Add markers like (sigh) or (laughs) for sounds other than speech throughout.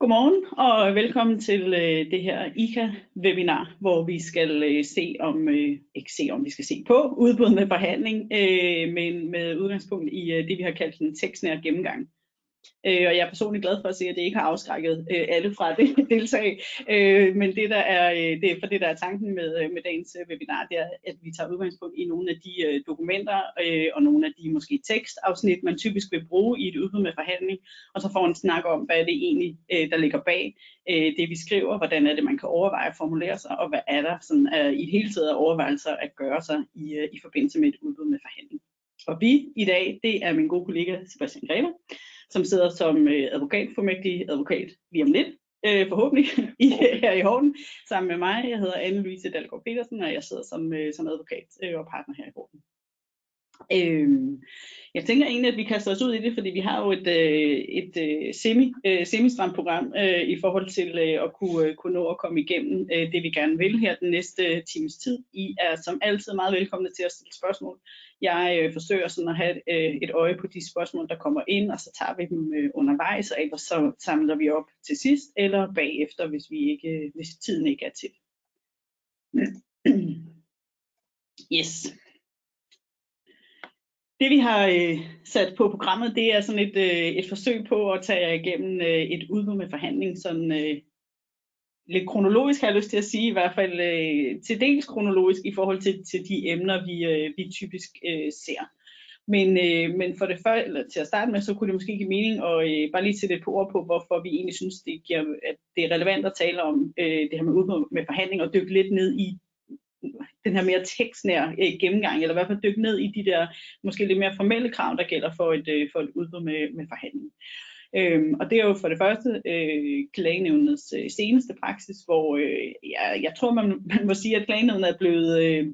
Godmorgen og velkommen til øh, det her ICA-webinar, hvor vi skal øh, se om, øh, ikke se om vi skal se på udbud med forhandling, øh, men med udgangspunkt i øh, det, vi har kaldt en tekstnær gennemgang. Øh, og jeg er personligt glad for at se, at det ikke har afskrækket øh, alle fra det (laughs) deltag. Øh, men det, der er, øh, det er for det, der er tanken med, øh, med dagens øh, webinar, det er, at vi tager udgangspunkt i nogle af de øh, dokumenter øh, og nogle af de måske tekstafsnit, man typisk vil bruge i et udbud med forhandling, og så får en snak om, hvad er det egentlig, øh, der ligger bag øh, det, vi skriver, hvordan er det, man kan overveje at formulere sig, og hvad er der sådan, øh, i det hele taget overvejelser at gøre sig i, øh, i forbindelse med et udbud med forhandling. Og vi i dag, det er min gode kollega Sebastian Greve, som sidder som øh, advokatformægtig advokat lige om lidt, øh, forhåbentlig, i, her i Horten, sammen med mig. Jeg hedder Anne-Louise Dalgaard Petersen, og jeg sidder som, øh, som advokat øh, og partner her i Horten. Øhm, jeg tænker egentlig, at vi kaster os ud i det, fordi vi har jo et, øh, et øh, semi, øh, semi-stramt program øh, i forhold til øh, at kunne, øh, kunne nå at komme igennem øh, det, vi gerne vil her den næste øh, times tid. I er som altid meget velkomne til at stille spørgsmål. Jeg øh, forsøger sådan at have øh, et øje på de spørgsmål, der kommer ind, og så tager vi dem øh, undervejs, og ellers så samler vi op til sidst, eller bagefter, hvis, vi ikke, øh, hvis tiden ikke er til. (clears throat) Yes. Det vi har øh, sat på programmet, det er sådan et, øh, et forsøg på at tage jer igennem øh, et udbud med forhandling, sådan øh, lidt kronologisk har jeg lyst til at sige, i hvert fald øh, til dels kronologisk i forhold til, til de emner, vi, øh, vi typisk øh, ser. Men, øh, men for det første, eller til at starte med, så kunne det måske give mening at øh, bare lige sætte et på ord på, hvorfor vi egentlig synes, det, giver, at det er relevant at tale om øh, det her med udbud med forhandling, og dykke lidt ned i den her mere tekstnære øh, gennemgang, eller i hvert fald dykke ned i de der måske lidt mere formelle krav, der gælder for et, øh, for et udbud med, med forhandling. Øhm, og det er jo for det første øh, klagenævnets øh, seneste praksis, hvor øh, jeg, jeg tror, man, man må sige, at klagenævnet er blevet, øh,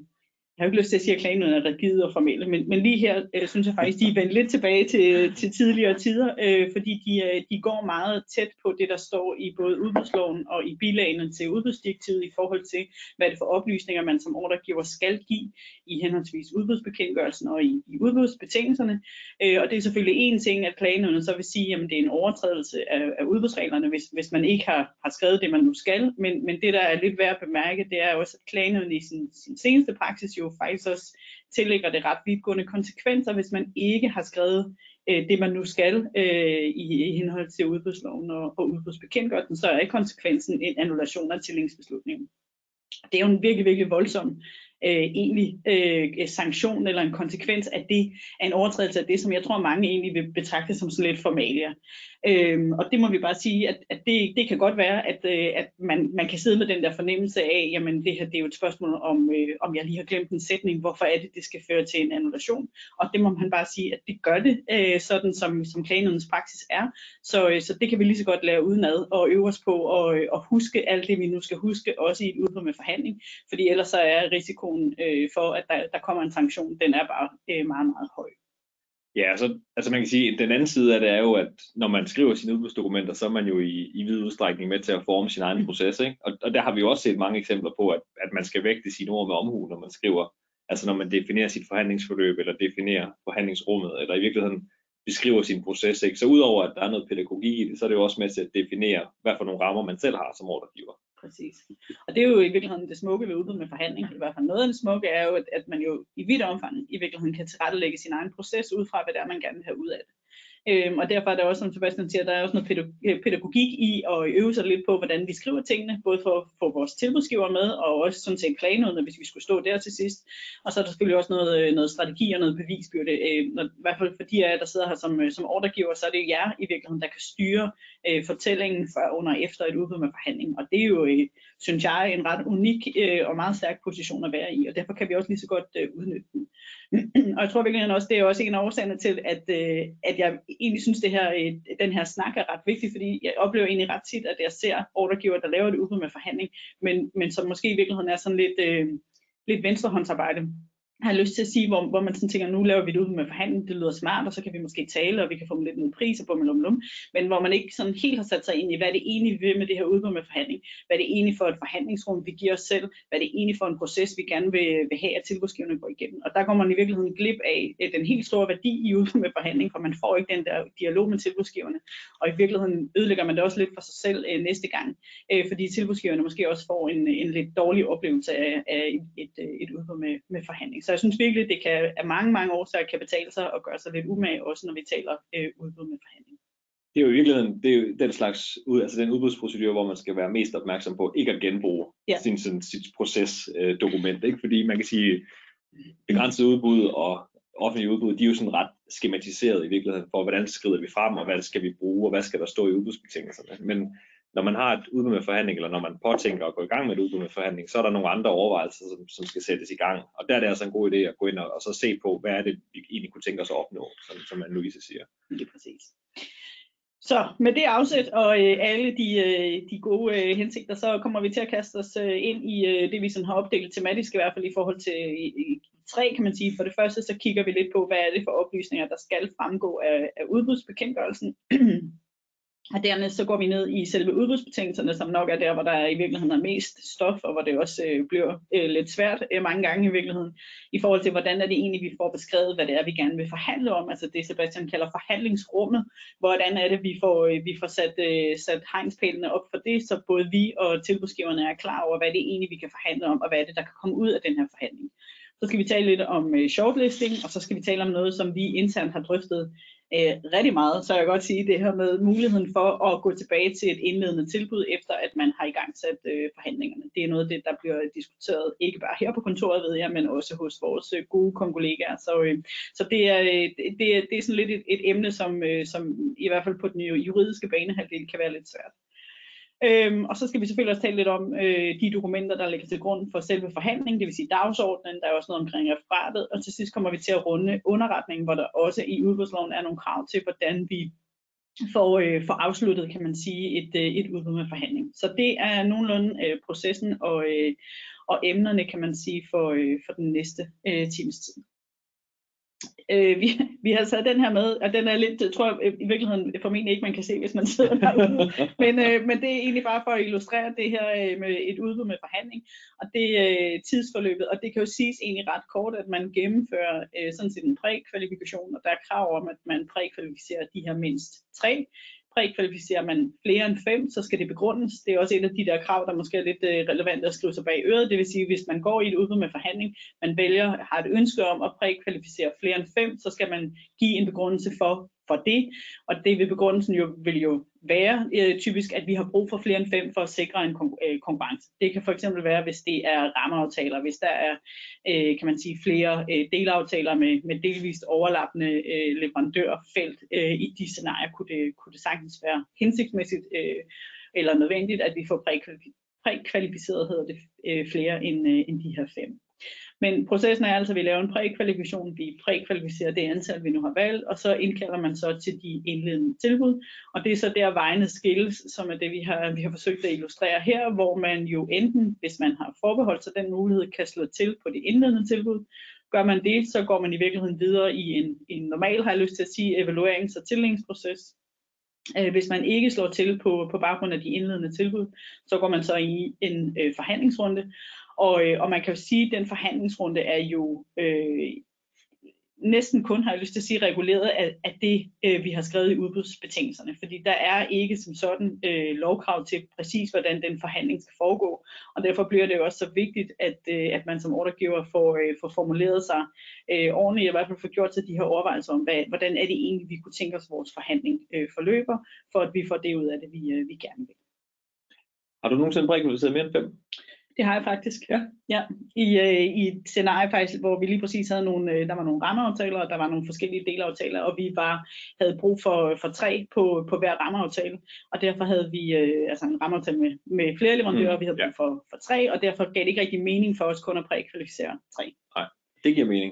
jeg har ikke lyst til at sige, at klagenødene er rigide og formelle, men, men lige her øh, synes jeg faktisk, de er vendt lidt tilbage til, til tidligere tider, øh, fordi de, øh, de går meget tæt på det, der står i både udbudsloven og i bilagene til udbudsdirektivet i forhold til, hvad det for oplysninger, man som ordregiver skal give i henholdsvis udbudsbekendtgørelsen og i, i udbudsbetingelserne. Øh, og det er selvfølgelig en ting, at klagenødene så vil sige, at det er en overtrædelse af, af udbudsreglerne, hvis, hvis man ikke har, har skrevet det, man nu skal. Men, men det, der er lidt værd at bemærke, det er også, at klagenødene i sin, sin seneste praksis jo faktisk også tillægger det ret vidtgående konsekvenser, hvis man ikke har skrevet øh, det, man nu skal øh, i, i henhold til udbudsloven og, og udbudsbekendtgørelsen, så er konsekvensen en annulation af tillægsbeslutningen. Det er jo en virkelig, virkelig voldsom øh, egentlig øh, sanktion eller en konsekvens af det, af en overtrædelse af det, som jeg tror mange egentlig vil betragte som sådan lidt formalia. Øhm, og det må vi bare sige, at, at det, det kan godt være, at, øh, at man, man kan sidde med den der fornemmelse af, jamen det her det er jo et spørgsmål om, øh, om jeg lige har glemt en sætning, hvorfor er det, det skal føre til en annulation. Og det må man bare sige, at det gør det, øh, sådan som, som klagenødens praksis er. Så, øh, så det kan vi lige så godt lære udenad og øve os på og, øh, og huske alt det, vi nu skal huske, også i et udbud med forhandling. Fordi ellers så er risikoen øh, for, at der, der kommer en sanktion, den er bare øh, meget, meget høj. Ja, altså, altså man kan sige, at den anden side af det er jo, at når man skriver sine udbudsdokumenter, så er man jo i, i vid udstrækning med til at forme sin egen proces. Ikke? Og, og der har vi jo også set mange eksempler på, at, at man skal vægte sine ord med omhu, når man skriver, altså når man definerer sit forhandlingsforløb, eller definerer forhandlingsrummet, eller i virkeligheden beskriver sin proces. Ikke? Så udover at der er noget pædagogik i det, så er det jo også med til at definere, hvad for nogle rammer man selv har som ordregiver. Præcis. Og det er jo i virkeligheden det smukke ved udbud med forhandling. I hvert fald noget af det smukke er jo, at, at man jo i vidt omfang i virkeligheden kan tilrettelægge sin egen proces ud fra, hvad det er, man gerne vil have ud af det. Øhm, og derfor er der også, som Sebastian siger, der er også noget øh, pædagogik i at øve sig lidt på, hvordan vi skriver tingene, både for at få vores tilbudsgiver med, og også sådan set klagenødene, hvis vi skulle stå der til sidst. Og så er der selvfølgelig også noget, øh, noget strategi og noget bevisbyrde. Øh, når, I hvert fald for de af jer, der sidder her som, øh, som ordregiver, så er det jer i virkeligheden, der kan styre øh, fortællingen før, under og efter et udbud med forhandling. Og det er jo, øh, synes jeg, en ret unik øh, og meget stærk position at være i, og derfor kan vi også lige så godt øh, udnytte den. (clears throat) og jeg tror virkelig også, det er også en af årsagerne til, at, øh, at jeg egentlig synes, det her, øh, den her snak er ret vigtig, fordi jeg oplever egentlig ret tit, at jeg ser ordregiver, der laver det ude med forhandling, men, men som måske i virkeligheden er sådan lidt, øh, lidt venstrehåndsarbejde har lyst til at sige, hvor, hvor man sådan tænker, nu laver vi det ud med forhandling, det lyder smart, og så kan vi måske tale, og vi kan få lidt noget pris, og bum, lum, men hvor man ikke sådan helt har sat sig ind i, hvad det egentlig vil med det her udbud med forhandling, hvad det egentlig for et forhandlingsrum, vi giver os selv, hvad det egentlig for en proces, vi gerne vil, vil have, at tilbudsgiverne går igennem. Og der går man i virkeligheden glip af øh, den helt store værdi i udbud med forhandling, for man får ikke den der dialog med tilbudsgiverne, og i virkeligheden ødelægger man det også lidt for sig selv øh, næste gang, øh, fordi tilbudsgiverne måske også får en, en lidt dårlig oplevelse af, af et, et, øh, et udbud med, med forhandling. Så jeg synes virkelig, det kan af mange, mange årsager kan betale sig at gøre sig lidt umage, også når vi taler øh, udbud med forhandling. Det er jo i virkeligheden det er jo den slags ud, altså den udbudsprocedure, hvor man skal være mest opmærksom på ikke at genbruge ja. sin, sin, sit procesdokument, øh, ikke? fordi man kan sige begrænset udbud og offentlige udbud, de er jo sådan ret skematiseret i virkeligheden for, hvordan skrider vi frem, og hvad skal vi bruge, og hvad skal der stå i udbudsbetingelserne. Men når man har et udbud med forhandling, eller når man påtænker at gå i gang med et udbud med forhandling, så er der nogle andre overvejelser, som, som skal sættes i gang. Og der er det altså en god idé at gå ind og, og så se på, hvad er det, vi egentlig kunne tænke os at opnå, som, som Louise siger. Lige præcis. Så med det afsæt og øh, alle de, øh, de gode øh, hensigter, så kommer vi til at kaste os øh, ind i øh, det, vi sådan har opdelt tematisk, i hvert fald i forhold til i, i tre, kan man sige. For det første, så kigger vi lidt på, hvad er det for oplysninger, der skal fremgå af, af udbudsbekendtgørelsen. Og dernæst så går vi ned i selve udbudsbetingelserne, som nok er der, hvor der i virkeligheden er mest stof, og hvor det også øh, bliver øh, lidt svært øh, mange gange i virkeligheden, i forhold til, hvordan er det egentlig, vi får beskrevet, hvad det er, vi gerne vil forhandle om, altså det Sebastian kalder forhandlingsrummet, hvordan er det, vi får, øh, vi får sat, øh, sat hegnspælene op for det, så både vi og tilbudsgiverne er klar over, hvad det er egentlig, vi kan forhandle om, og hvad er det, der kan komme ud af den her forhandling. Så skal vi tale lidt om øh, shortlisting, og så skal vi tale om noget, som vi internt har drøftet øh, rigtig meget, så jeg kan godt sige det her med muligheden for at gå tilbage til et indledende tilbud, efter at man har i gang sat øh, forhandlingerne. Det er noget af det, der bliver diskuteret ikke bare her på kontoret, ved jeg, men også hos vores øh, gode kollegaer. Så, øh, så det, er, øh, det, er, det er sådan lidt et, et emne, som, øh, som i hvert fald på den juridiske banehalvdel kan være lidt svært. Øhm, og så skal vi selvfølgelig også tale lidt om øh, de dokumenter, der ligger til grund for selve forhandlingen, det vil sige dagsordenen, der er også noget omkring referatet, og til sidst kommer vi til at runde underretningen, hvor der også i udbudsloven er nogle krav til, hvordan vi får, øh, får afsluttet, kan man sige, et, øh, et udbud med forhandling. Så det er nogenlunde øh, processen og, øh, og emnerne, kan man sige, for, øh, for den næste øh, times tid øh, vi, vi har taget den her med, og den er lidt, tror jeg i virkeligheden formentlig ikke, man kan se, hvis man sidder (laughs) derude. men, øh, men det er egentlig bare for at illustrere det her øh, med et udbud med forhandling, og det øh, tidsforløbet, og det kan jo siges egentlig ret kort, at man gennemfører øh, sådan set en prækvalifikation, og der er krav om, at man prækvalificerer de her mindst tre prækvalificerer man flere end fem, så skal det begrundes. Det er også et af de der krav, der måske er lidt øh, relevant at skrive sig bag øret. Det vil sige, hvis man går i et udbud med forhandling, man vælger, har et ønske om at prækvalificere flere end fem, så skal man give en begrundelse for, for det. Og det vil begrundelsen jo, vil jo være øh, typisk, at vi har brug for flere end fem for at sikre en kon- øh, konkurrence. Det kan for eksempel være, hvis det er rammeaftaler, hvis der er, øh, kan man sige, flere øh, delaftaler med, med delvist overlappende øh, leverandørfelt. Øh, I de scenarier kunne det, kunne det sagtens være hensigtsmæssigt øh, eller nødvendigt, at vi får prækvalificeret hedder det, øh, flere end, øh, end de her fem. Men processen er altså, at vi laver en prækvalifikation, vi prækvalificerer det antal, vi nu har valgt, og så indkalder man så til de indledende tilbud. Og det er så der vejene skilles, som er det, vi har, vi har forsøgt at illustrere her, hvor man jo enten, hvis man har forbeholdt sig den mulighed, kan slå til på det indledende tilbud. Gør man det, så går man i virkeligheden videre i en, en normal, har jeg lyst til at sige, evaluerings- og tildelingsproces. Øh, hvis man ikke slår til på, på baggrund af de indledende tilbud, så går man så i en øh, forhandlingsrunde, og, øh, og man kan jo sige, at den forhandlingsrunde er jo øh, næsten kun, har jeg lyst til at sige, reguleret af, af det, øh, vi har skrevet i udbudsbetingelserne. Fordi der er ikke som sådan øh, lovkrav til præcis, hvordan den forhandling skal foregå. Og derfor bliver det jo også så vigtigt, at, øh, at man som ordregiver får, øh, får formuleret sig øh, ordentligt, i hvert fald får gjort sig de her overvejelser om, hvad, hvordan er det egentlig, vi kunne tænke os, vores forhandling øh, forløber, for at vi får det ud af det, vi, øh, vi gerne vil. Har du nogensinde prækvalificeret mere end fem? Det har jeg faktisk. Ja. ja. I, øh, I et scenarie faktisk, hvor vi lige præcis havde nogle, øh, der var nogle rammeaftaler, og der var nogle forskellige delaftaler, og vi var, havde brug for, for tre på, på hver rammeaftale, og derfor havde vi øh, altså en rammeaftale med, med flere leverandører, mm. vi havde brug ja. for, for tre, og derfor gav det ikke rigtig mening for os kun at prækvalificere tre. Nej. Det giver mening.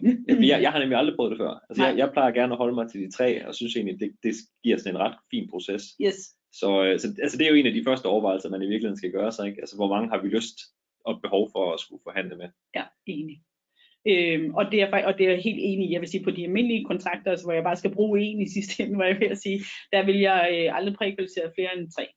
Jeg, jeg har nemlig aldrig prøvet det før. Altså, jeg, jeg plejer gerne at holde mig til de tre, og synes egentlig, det, det giver sådan en ret fin proces. Yes. Så, øh, så altså, det er jo en af de første overvejelser, man i virkeligheden skal gøre sig. Ikke? Altså, hvor mange har vi lyst og behov for at skulle forhandle med. Ja, enig. Øhm, og, det er, og det er jeg helt enig i. Jeg vil sige, på de almindelige kontrakter, hvor jeg bare skal bruge en i sidste ende, hvor jeg vil sige, der vil jeg øh, aldrig prækvalificere flere end tre.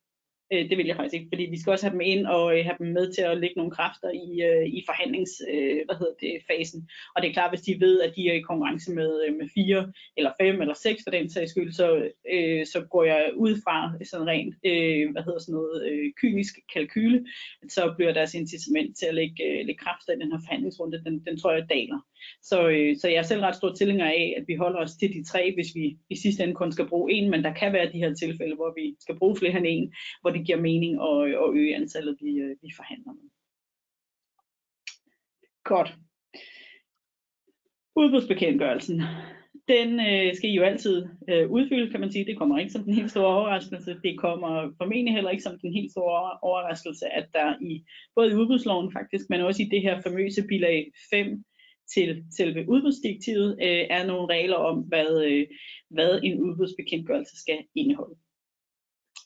Øh, det vil jeg faktisk ikke, fordi vi skal også have dem ind og øh, have dem med til at lægge nogle kræfter i, øh, i forhandlings, øh, hvad hedder det, fasen. Og det er klart, hvis de ved, at de er i konkurrence med, øh, med fire eller fem eller seks for den sags skyld, så, øh, så går jeg ud fra sådan rent, øh, hvad hedder sådan noget, øh, kynisk kalkyle, så bliver deres incitament til at lægge, øh, lægge kræfter i den her forhandlingsrunde, den, den tror jeg daler. Så, øh, så jeg er selv ret stor tilhænger af, at vi holder os til de tre, hvis vi i sidste ende kun skal bruge en, men der kan være de her tilfælde, hvor vi skal bruge flere end en, hvor det giver mening at, øh, at øge antallet, vi, øh, vi forhandler med. Godt. Udbudsbekendtgørelsen. Den øh, skal I jo altid øh, udfylde, kan man sige. Det kommer ikke som den helt store overraskelse. Det kommer formentlig heller ikke som den helt store overraskelse, at der i både i udbudsloven faktisk, men også i det her famøse bilag 5 til selve udbudsdirektivet øh, er nogle regler om, hvad, øh, hvad en udbudsbekendtgørelse skal indeholde.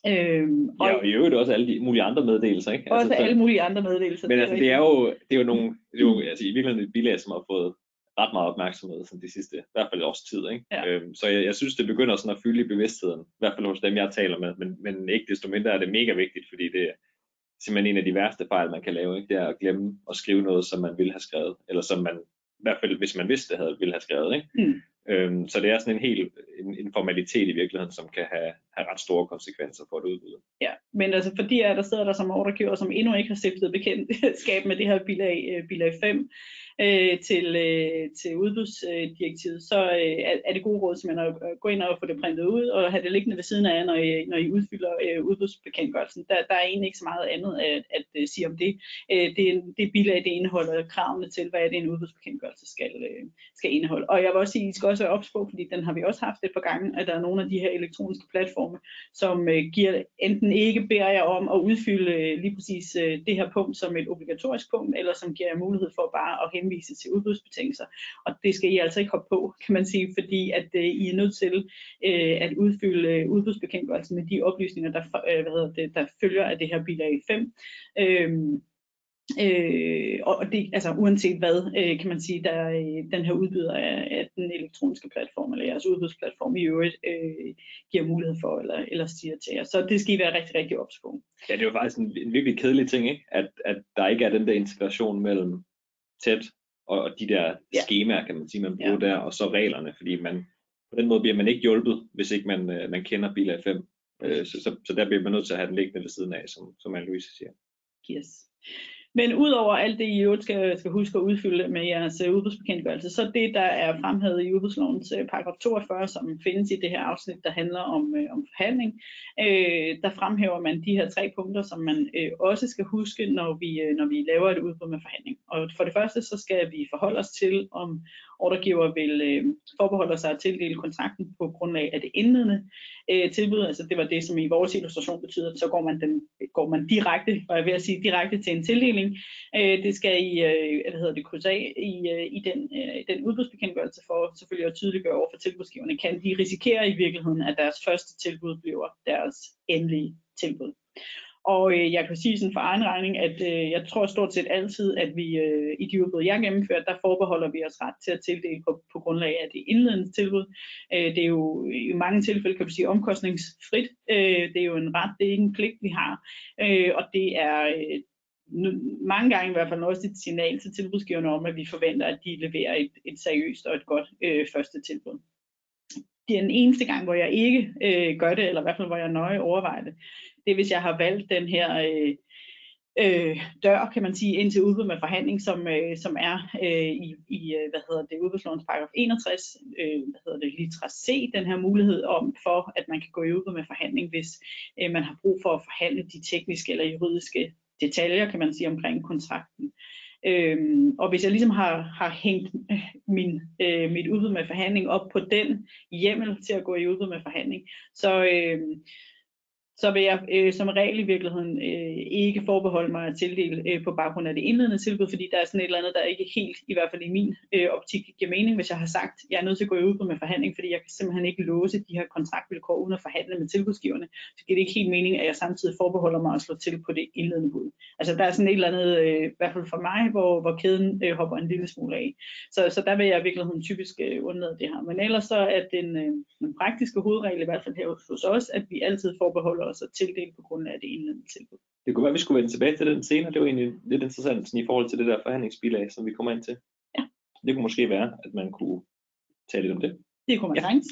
Øhm, og ja, og i øvrigt også alle de mulige andre meddelelser, ikke? Også altså, alle mulige andre meddelelser. Men det altså, det er jo, det er jo nogle, det er jo, altså, i virkeligheden et bilag, som har fået ret meget opmærksomhed sådan de sidste, i hvert fald års tid, ikke? Ja. Øhm, så jeg, jeg, synes, det begynder sådan at fylde i bevidstheden, i hvert fald hos dem, jeg taler med, men, men ikke desto mindre er det mega vigtigt, fordi det er simpelthen en af de værste fejl, man kan lave, ikke? Det er at glemme at skrive noget, som man ville have skrevet, eller som man hvert fald hvis man vidste, det havde, ville have skrevet. Ikke? Mm. Øhm, så det er sådan en helt en, en formalitet i virkeligheden, som kan have, have ret store konsekvenser for et udbud. Ja, men altså fordi der sidder der som ordregiver, som endnu ikke har stiftet bekendtskab med det her bilag, øh, bilag 5, øh, til, øh, til udbudsdirektivet, så øh, er det gode råd simpelthen at gå ind og få det printet ud og have det liggende ved siden af, når I, når I udfylder øh, udbudsbekendtgørelsen. Der, der er egentlig ikke så meget andet at, at, at sige om det. Øh, det. Det bilag, det indeholder kravene til, hvad det en udbudsbekendtgørelse skal, øh, skal indeholde. Og jeg vil også sige, at I skal også være ops fordi den har vi også haft et par gange, at der er nogle af de her elektroniske platforme, som øh, giver enten ikke beder jer om at udfylde øh, lige præcis øh, det her punkt som et obligatorisk punkt, eller som giver jer mulighed for bare at henvise til udbudsbetingelser. Og det skal I altså ikke hoppe på, kan man sige, fordi at øh, I er nødt til øh, at udfylde øh, udbudsbekendtgørelsen med de oplysninger, der, øh, hvad hedder det, der følger af det her bilag 5. Øhm, øh, Øh, og det, altså uanset hvad, øh, kan man sige, der øh, den her udbyder af, af den elektroniske platform, eller jeres udbudsplatform i øvrigt, øh, giver mulighed for, eller, eller siger til jer. Så det skal I være rigtig, rigtig ops på. Ja, det er jo faktisk en, en virkelig kedelig ting, ikke? At, at der ikke er den der integration mellem tæt og, og de der ja. skemaer, kan man sige, man bruger ja. der, og så reglerne, fordi man, på den måde bliver man ikke hjulpet, hvis ikke man, øh, man kender bilag 5. Øh, så, så, så der bliver man nødt til at have den liggende ved siden af, som, som Anne-Louise siger. Yes. Men udover alt det, I øvrigt skal, skal huske at udfylde med jeres øh, udbudsbekendtgørelse, så det, der er fremhævet i udbudslovens øh, paragraf 42, som findes i det her afsnit, der handler om, øh, om forhandling, øh, der fremhæver man de her tre punkter, som man øh, også skal huske, når vi, øh, når vi laver et udbud med forhandling. Og for det første, så skal vi forholde os til, om ordregiver vil øh, forbeholde sig at tildele kontrakten på grundlag af det indledende øh, tilbud. Altså det var det, som i vores illustration betyder, at så går man, den, går man direkte, var jeg ved at sige, direkte til en tildeling. Øh, det skal I, øh, hvad hedder det, krydse af i, øh, i den, øh, den udbudsbekendtgørelse for selvfølgelig at tydeliggøre over for tilbudsgiverne. Kan de risikere i virkeligheden, at deres første tilbud bliver deres endelige tilbud? Og øh, jeg kan sige sådan for egen regning, at øh, jeg tror stort set altid, at vi øh, i de udbud, jeg gennemfører, der forbeholder vi os ret til at tildele på, på grundlag af det indledende tilbud. Øh, det er jo øh, i mange tilfælde, kan man sige, omkostningsfrit. Øh, det er jo en ret, det er ikke en pligt, vi har. Øh, og det er øh, mange gange i hvert fald også et signal til tilbudsgiverne om, at vi forventer, at de leverer et, et seriøst og et godt øh, første tilbud. Det er den eneste gang, hvor jeg ikke øh, gør det, eller i hvert fald hvor jeg nøje overvejer det, det er, hvis jeg har valgt den her øh, øh, dør, kan man sige, ind til udbud med forhandling, som, øh, som er øh, i, i, øh, hvad hedder det, udbudslovens paragraf 61, øh, hvad hedder det, litra C, den her mulighed om, for at man kan gå i udbud med forhandling, hvis øh, man har brug for at forhandle de tekniske eller juridiske detaljer, kan man sige, omkring kontrakten. Øhm, og hvis jeg ligesom har, har hængt øh, min, øh, mit udbud med forhandling op på den hjemmel til at gå i udbud med forhandling, så, øh, så vil jeg øh, som regel i virkeligheden øh, ikke forbeholde mig at tildele øh, på baggrund af det indledende tilbud, fordi der er sådan et eller andet, der ikke helt, i hvert fald i min øh, optik, giver mening, hvis jeg har sagt, at jeg er nødt til at gå i udbud med forhandling, fordi jeg kan simpelthen ikke låse de her kontraktvilkår uden at forhandle med tilbudsgiverne. Så giver det ikke helt mening, at jeg samtidig forbeholder mig at slå til på det indledende bud. Altså der er sådan et eller andet, øh, i hvert fald for mig, hvor, hvor kæden øh, hopper en lille smule af. Så, så der vil jeg i virkeligheden typisk øh, undlade det her. Men ellers så er den, øh, den praktiske hovedregel, i hvert fald her hos os, at vi altid forbeholder os at tildele på grund af det indledende tilbud. Det kunne være, at vi skulle vende tilbage til den senere. Det var egentlig lidt interessant sådan, i forhold til det der forhandlingsbilag, som vi kommer ind til. Ja. Det kunne måske være, at man kunne tale lidt om det. Det kunne man Ja. sagtens.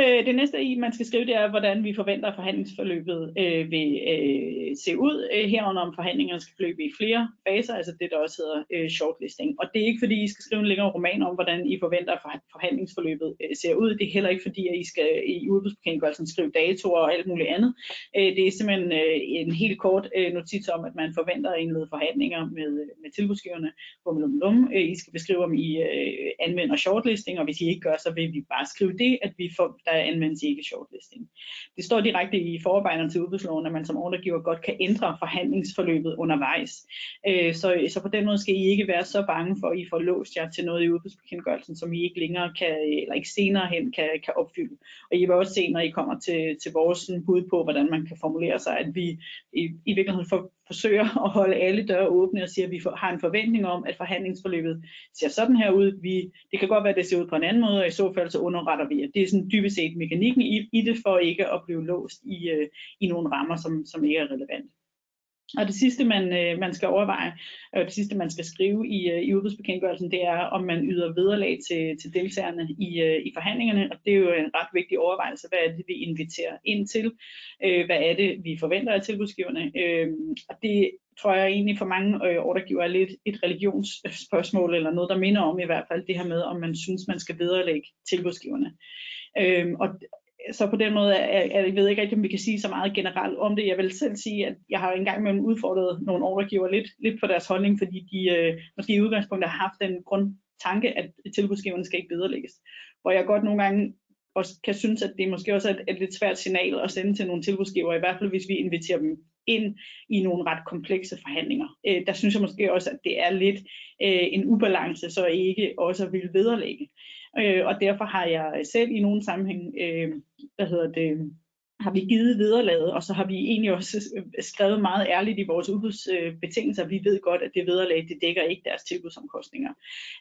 Øh, det næste i, man skal skrive, det er, hvordan vi forventer, at forhandlingsforløbet øh, vil øh, se ud. Øh, herunder om forhandlingerne skal forløbe i flere faser, altså det, der også hedder øh, shortlisting. Og det er ikke, fordi I skal skrive en længere roman om, hvordan I forventer, at forhandlingsforløbet øh, ser ud. Det er heller ikke, fordi at I skal i udbudsbekendtgørelsen skrive datoer og alt muligt andet. Øh, det er simpelthen øh, en helt kort øh, notits om, at man forventer at indlede forhandlinger med, med tilbudsgiverne. Bum, bum, bum. Øh, I skal beskrive, om I øh, anvender shortlisting, og hvis I ikke gør, så vil vi bare skrive det, at vi får, der anvendes ikke shortlisting. Det står direkte i forarbejderne til udbudsloven, at man som ordregiver godt kan ændre forhandlingsforløbet undervejs. Øh, så, så på den måde skal I ikke være så bange for, at I får låst jer til noget i udbudsbekendtgørelsen, som I ikke længere kan, eller ikke senere hen kan, kan opfylde. Og I vil også se, når I kommer til, til vores bud på, hvordan man kan formulere sig, at vi i, i virkeligheden for, forsøger (laughs) at holde alle døre åbne og siger, at vi har en forventning om, at forhandlingsforløbet ser sådan her ud. Vi, det kan godt være, at det ser ud på en anden måde, og i så fald så underretter vi. at Det er sådan dybest set mekanikken i, i det, for ikke at blive låst i, øh, i nogle rammer, som, som ikke er relevante. Og det sidste, man, øh, man skal overveje, og det sidste, man skal skrive i, øh, i udbudsbekendtgørelsen, det er, om man yder vederlag til, til deltagerne i, øh, i forhandlingerne. Og det er jo en ret vigtig overvejelse. Hvad er det, vi inviterer ind til? Øh, hvad er det, vi forventer af tilbudsgiverne? Øh, og det tror jeg egentlig for mange øh, ordregiver er lidt et religionsspørgsmål, eller noget, der minder om i hvert fald det her med, om man synes, man skal vederlægge tilbudsgiverne. Øh, og så på den måde er, er, jeg ved ikke rigtig, om vi kan sige så meget generelt om det. Jeg vil selv sige, at jeg har engang med udfordret nogle ordregiver lidt, lidt på deres holdning, fordi de øh, måske i udgangspunktet har haft den grundtanke, at tilbudsgiverne skal ikke vederlægges. Hvor jeg godt nogle gange også kan synes, at det måske også er et, et lidt svært signal at sende til nogle tilbudsgiver, i hvert fald hvis vi inviterer dem ind i nogle ret komplekse forhandlinger. Øh, der synes jeg måske også, at det er lidt øh, en ubalance, så ikke også vil vederlægge. Øh, og derfor har jeg selv i nogle sammenhæng, øh, hvad hedder det, har vi givet vederlaget, og så har vi egentlig også øh, skrevet meget ærligt i vores udbudsbetingelser, vi ved godt, at det vederlag, det dækker ikke deres tilbudsomkostninger.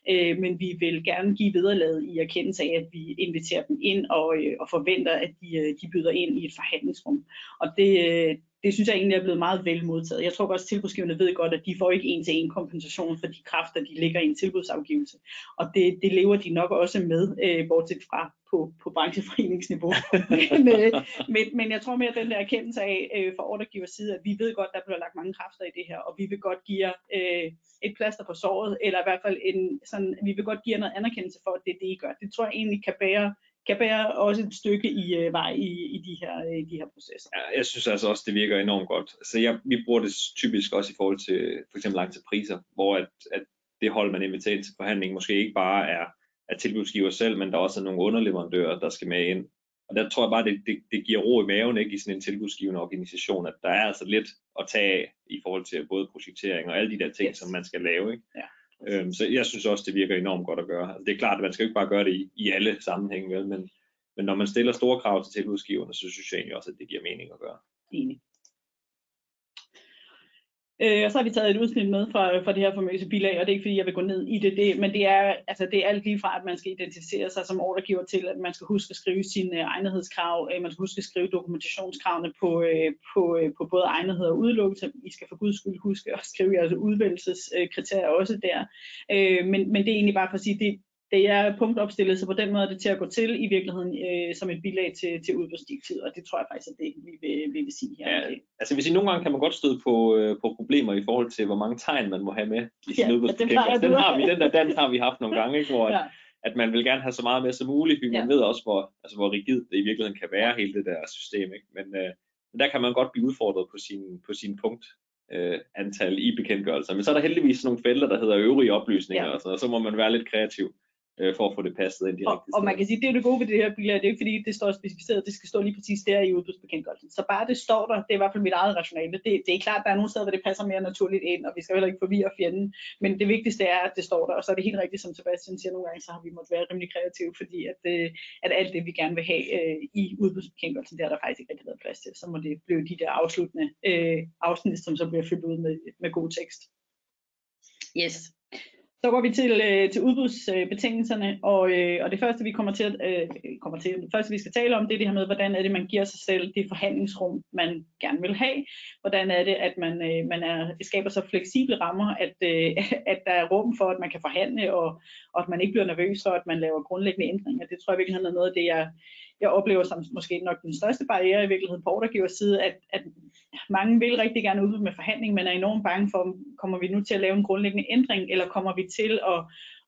Øh, men vi vil gerne give vederlaget i erkendelse af, at vi inviterer dem ind og, øh, og forventer, at de, øh, de byder ind i et forhandlingsrum. Og det, øh, det synes jeg egentlig er blevet meget vel modtaget. Jeg tror også, at tilbudsgiverne ved godt, at de får ikke en til en kompensation for de kræfter, de ligger i en tilbudsafgivelse. Og det, det lever de nok også med, øh, bortset fra på, på brancheforeningsniveau. (laughs) men, øh, men, men jeg tror mere, at den der erkendelse af øh, fra ordregivers side, at vi ved godt, der bliver lagt mange kræfter i det her, og vi vil godt give jer øh, et plaster på såret, eller i hvert fald en, sådan, vi vil godt give jer noget anerkendelse for, at det er det, I gør. Det tror jeg egentlig kan bære kan bære også et stykke i øh, vej i, i, de her, i de her processer. Ja, jeg synes altså også, det virker enormt godt. Så jeg, vi bruger det typisk også i forhold til for eksempel lang til priser, hvor at, at det hold, man inviterer til forhandling, måske ikke bare er, er tilbudsgiver selv, men der også er nogle underleverandører, der skal med ind. Og der tror jeg bare, det, det, det giver ro i maven ikke, i sådan en tilbudsgivende organisation, at der er altså lidt at tage af i forhold til både projektering og alle de der ting, Yes. som man skal lave. Ikke? Ja. Øhm, så jeg synes også, det virker enormt godt at gøre. Altså, det er klart, at man skal jo ikke bare gøre det i, i alle sammenhænge, vel? Men, men når man stiller store krav til tilbudsgiverne, så synes jeg egentlig også, at det giver mening at gøre. Enig. Øh, og så har vi taget et udsnit med fra, fra det her famøse bilag, og det er ikke fordi, jeg vil gå ned i det, det men det er, altså, det er alt lige fra, at man skal identificere sig som ordregiver til, at man skal huske at skrive sine øh, egnethedskrav, øh, man skal huske at skrive dokumentationskravene på, øh, på, øh, på både egnethed og udelukkelse. I skal for guds skyld huske at skrive jeres udvælgelseskriterier også der. Øh, men, men det er egentlig bare for at sige, det, det er punktopstillet, så på den måde er det til at gå til i virkeligheden øh, som et bilag til, til udbudsdirektivet, og det tror jeg faktisk er det, vi vil, vi vil sige her. Ja, Altså hvis I nogle gange kan man godt støde på, øh, på problemer i forhold til, hvor mange tegn man må have med i sin Ja, plejer den, har at vi, den der dans har vi haft nogle gange, ikke, hvor Ja. ja. at man vil gerne have så meget med som muligt, fordi Ja. man ved også, hvor, altså, hvor rigidt det i virkeligheden kan være, hele det der system. Ikke? Men, øh, men der kan man godt blive udfordret på sin, på sin punkt øh, antal i bekendtgørelser. Men så er der heldigvis nogle felter, der hedder øvrige oplysninger, ja. og, sådan, og så må man være lidt kreativ øh, for at få det passet ind de og, rigtige og man kan sige, det er det gode ved det her bilag, det er ikke fordi, det står specificeret, det skal stå lige præcis der i udbudsbekendtgørelsen. Så bare det står der, det er i hvert fald mit eget rationale. Det, det er klart, der er nogle steder, hvor det passer mere naturligt ind, og vi skal heller ikke forvirre fjenden, men det vigtigste er, at det står der, og så er det helt rigtigt, som Sebastian siger nogle gange, så har vi måttet være rimelig kreative, fordi at, øh, at alt det, vi gerne vil have øh, i udbudsbekendtgørelsen, det er der faktisk ikke rigtig været plads til. Så må det blive de der afsluttende øh, afsnit, som så bliver fyldt ud med, med god tekst. Yes. Så går vi til, øh, til udbudsbetingelserne, og, øh, og det første vi kommer til, at, øh, kommer til, det første vi skal tale om, det er det her med, hvordan er det, man giver sig selv det forhandlingsrum, man gerne vil have. Hvordan er det, at man, øh, man er, skaber så fleksible rammer, at, øh, (laughs) at der er rum for, at man kan forhandle, og, og at man ikke bliver nervøs for, at man laver grundlæggende ændringer. Det tror jeg virkelig er noget af det, jeg, jeg oplever som måske nok den største barriere i virkeligheden på ordregivers side, at, at mange vil rigtig gerne ud med forhandling, men er enormt bange for, kommer vi nu til at lave en grundlæggende ændring, eller kommer vi til at,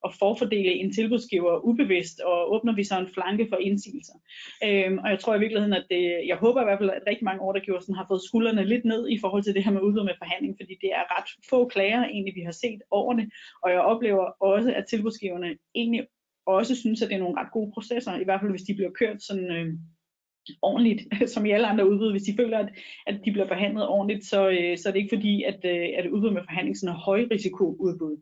at forfordele en tilbudsgiver ubevidst, og åbner vi så en flanke for indsigelser. Øhm, og jeg tror i virkeligheden, at det, jeg håber i hvert fald, at rigtig mange ordregiver har fået skuldrene lidt ned i forhold til det her med udbud med forhandling, fordi det er ret få klager egentlig, vi har set over det, og jeg oplever også, at tilbudsgiverne egentlig også synes, at det er nogle ret gode processer, i hvert fald hvis de bliver kørt sådan øh, ordentligt, (laughs) som i alle andre udbud. Hvis de føler, at, at de bliver behandlet ordentligt, så, øh, så er det ikke fordi, at, øh, at udbud med forhandling sådan er højrisikoudbud. udbud.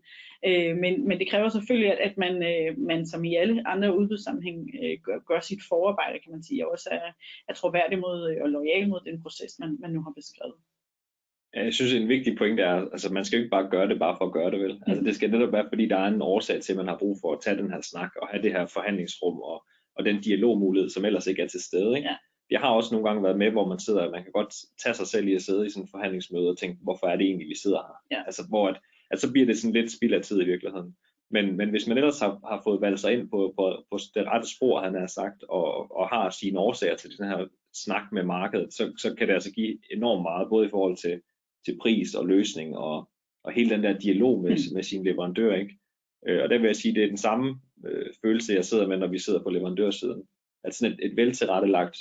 Øh, men, men det kræver selvfølgelig, at, at man, øh, man som i alle andre udbudssammenhæng øh, gør, gør sit forarbejde, kan man sige, og også er, er troværdig mod øh, og lojal mod den proces, man, man nu har beskrevet. Jeg synes, en vigtig point er, altså man skal jo ikke bare gøre det bare for at gøre det, vel? Altså det skal netop være, fordi der er en årsag til, at man har brug for at tage den her snak og have det her forhandlingsrum og, og den dialogmulighed, som ellers ikke er til stede. Ikke? Ja. Jeg har også nogle gange været med, hvor man sidder, man kan godt tage sig selv i at sidde i sådan en forhandlingsmøde og tænke, hvorfor er det egentlig, vi sidder her? Ja. Altså hvor at, at så bliver det sådan lidt spild af tid i virkeligheden. Men, men hvis man ellers har, har fået valgt sig ind på, på, på det rette spor, han har sagt, og, og har sine årsager til den her snak med markedet, så, så kan det altså give enormt meget, både i forhold til, til pris og løsning og, og hele den der dialog med, med sin leverandør. Ikke? Øh, og der vil jeg sige, det er den samme øh, følelse, jeg sidder med, når vi sidder på leverandørsiden. At sådan et, et veltilrettelagt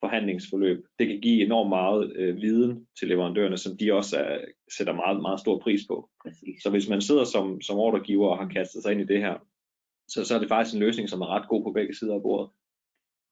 forhandlingsforløb, det kan give enormt meget øh, viden til leverandørerne, som de også er, sætter meget, meget stor pris på. Præcis. Så hvis man sidder som, som ordregiver og har kastet sig ind i det her, så, så er det faktisk en løsning, som er ret god på begge sider af bordet.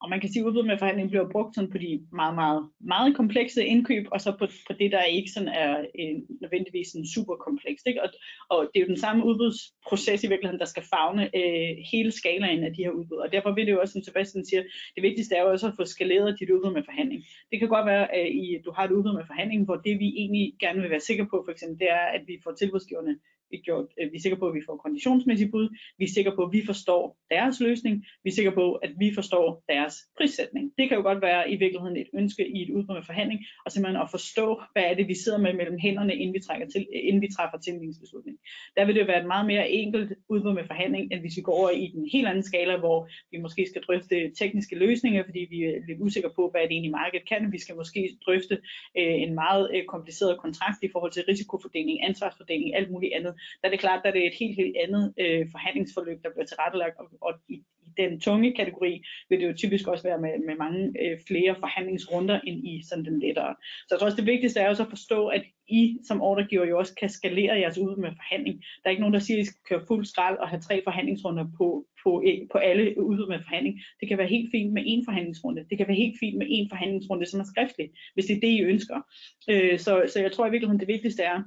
Og man kan sige, at udbud med forhandling bliver brugt sådan på de meget, meget, meget komplekse indkøb, og så på, på det, der ikke sådan er en, nødvendigvis en super komplekst. Ikke? Og, og det er jo den samme udbudsproces i virkeligheden, der skal fagne øh, hele skalaen af de her udbud. Og derfor vil det jo også, som Sebastian siger, det vigtigste er jo også at få skaleret dit udbud med forhandling. Det kan godt være, at I, du har et udbud med forhandling, hvor det vi egentlig gerne vil være sikre på, for eksempel, det er, at vi får tilbudsgiverne vi, gjort, øh, vi er sikre på, at vi får konditionsmæssige bud, vi er sikre på, at vi forstår deres løsning, vi er sikre på, at vi forstår deres prissætning. Det kan jo godt være i virkeligheden et ønske i et udbud med forhandling, og simpelthen at forstå, hvad er det, vi sidder med mellem hænderne, inden vi, trækker til, øh, inden vi træffer tildelingsbeslutning. Der vil det være et meget mere enkelt udbud med forhandling, end hvis vi går over i den helt anden skala, hvor vi måske skal drøfte tekniske løsninger, fordi vi er lidt usikre på, hvad det egentlig markedet kan. Vi skal måske drøfte øh, en meget øh, kompliceret kontrakt i forhold til risikofordeling, ansvarsfordeling, alt muligt andet der er det klart, at det er et helt, helt andet øh, forhandlingsforløb, der bliver tilrettelagt, og, og i, i den tunge kategori vil det jo typisk også være med, med mange øh, flere forhandlingsrunder end i sådan den lettere. Så jeg tror også, det vigtigste er også at forstå, at I som ordregiver jo også kan skalere jeres ud med forhandling. Der er ikke nogen, der siger, at I skal køre fuld skrald og have tre forhandlingsrunder på, på, øh, på alle udbud med forhandling. Det kan være helt fint med én forhandlingsrunde. Det kan være helt fint med én forhandlingsrunde, som er skriftlig, hvis det er det, I ønsker. Øh, så, så jeg tror i virkeligheden, det vigtigste er,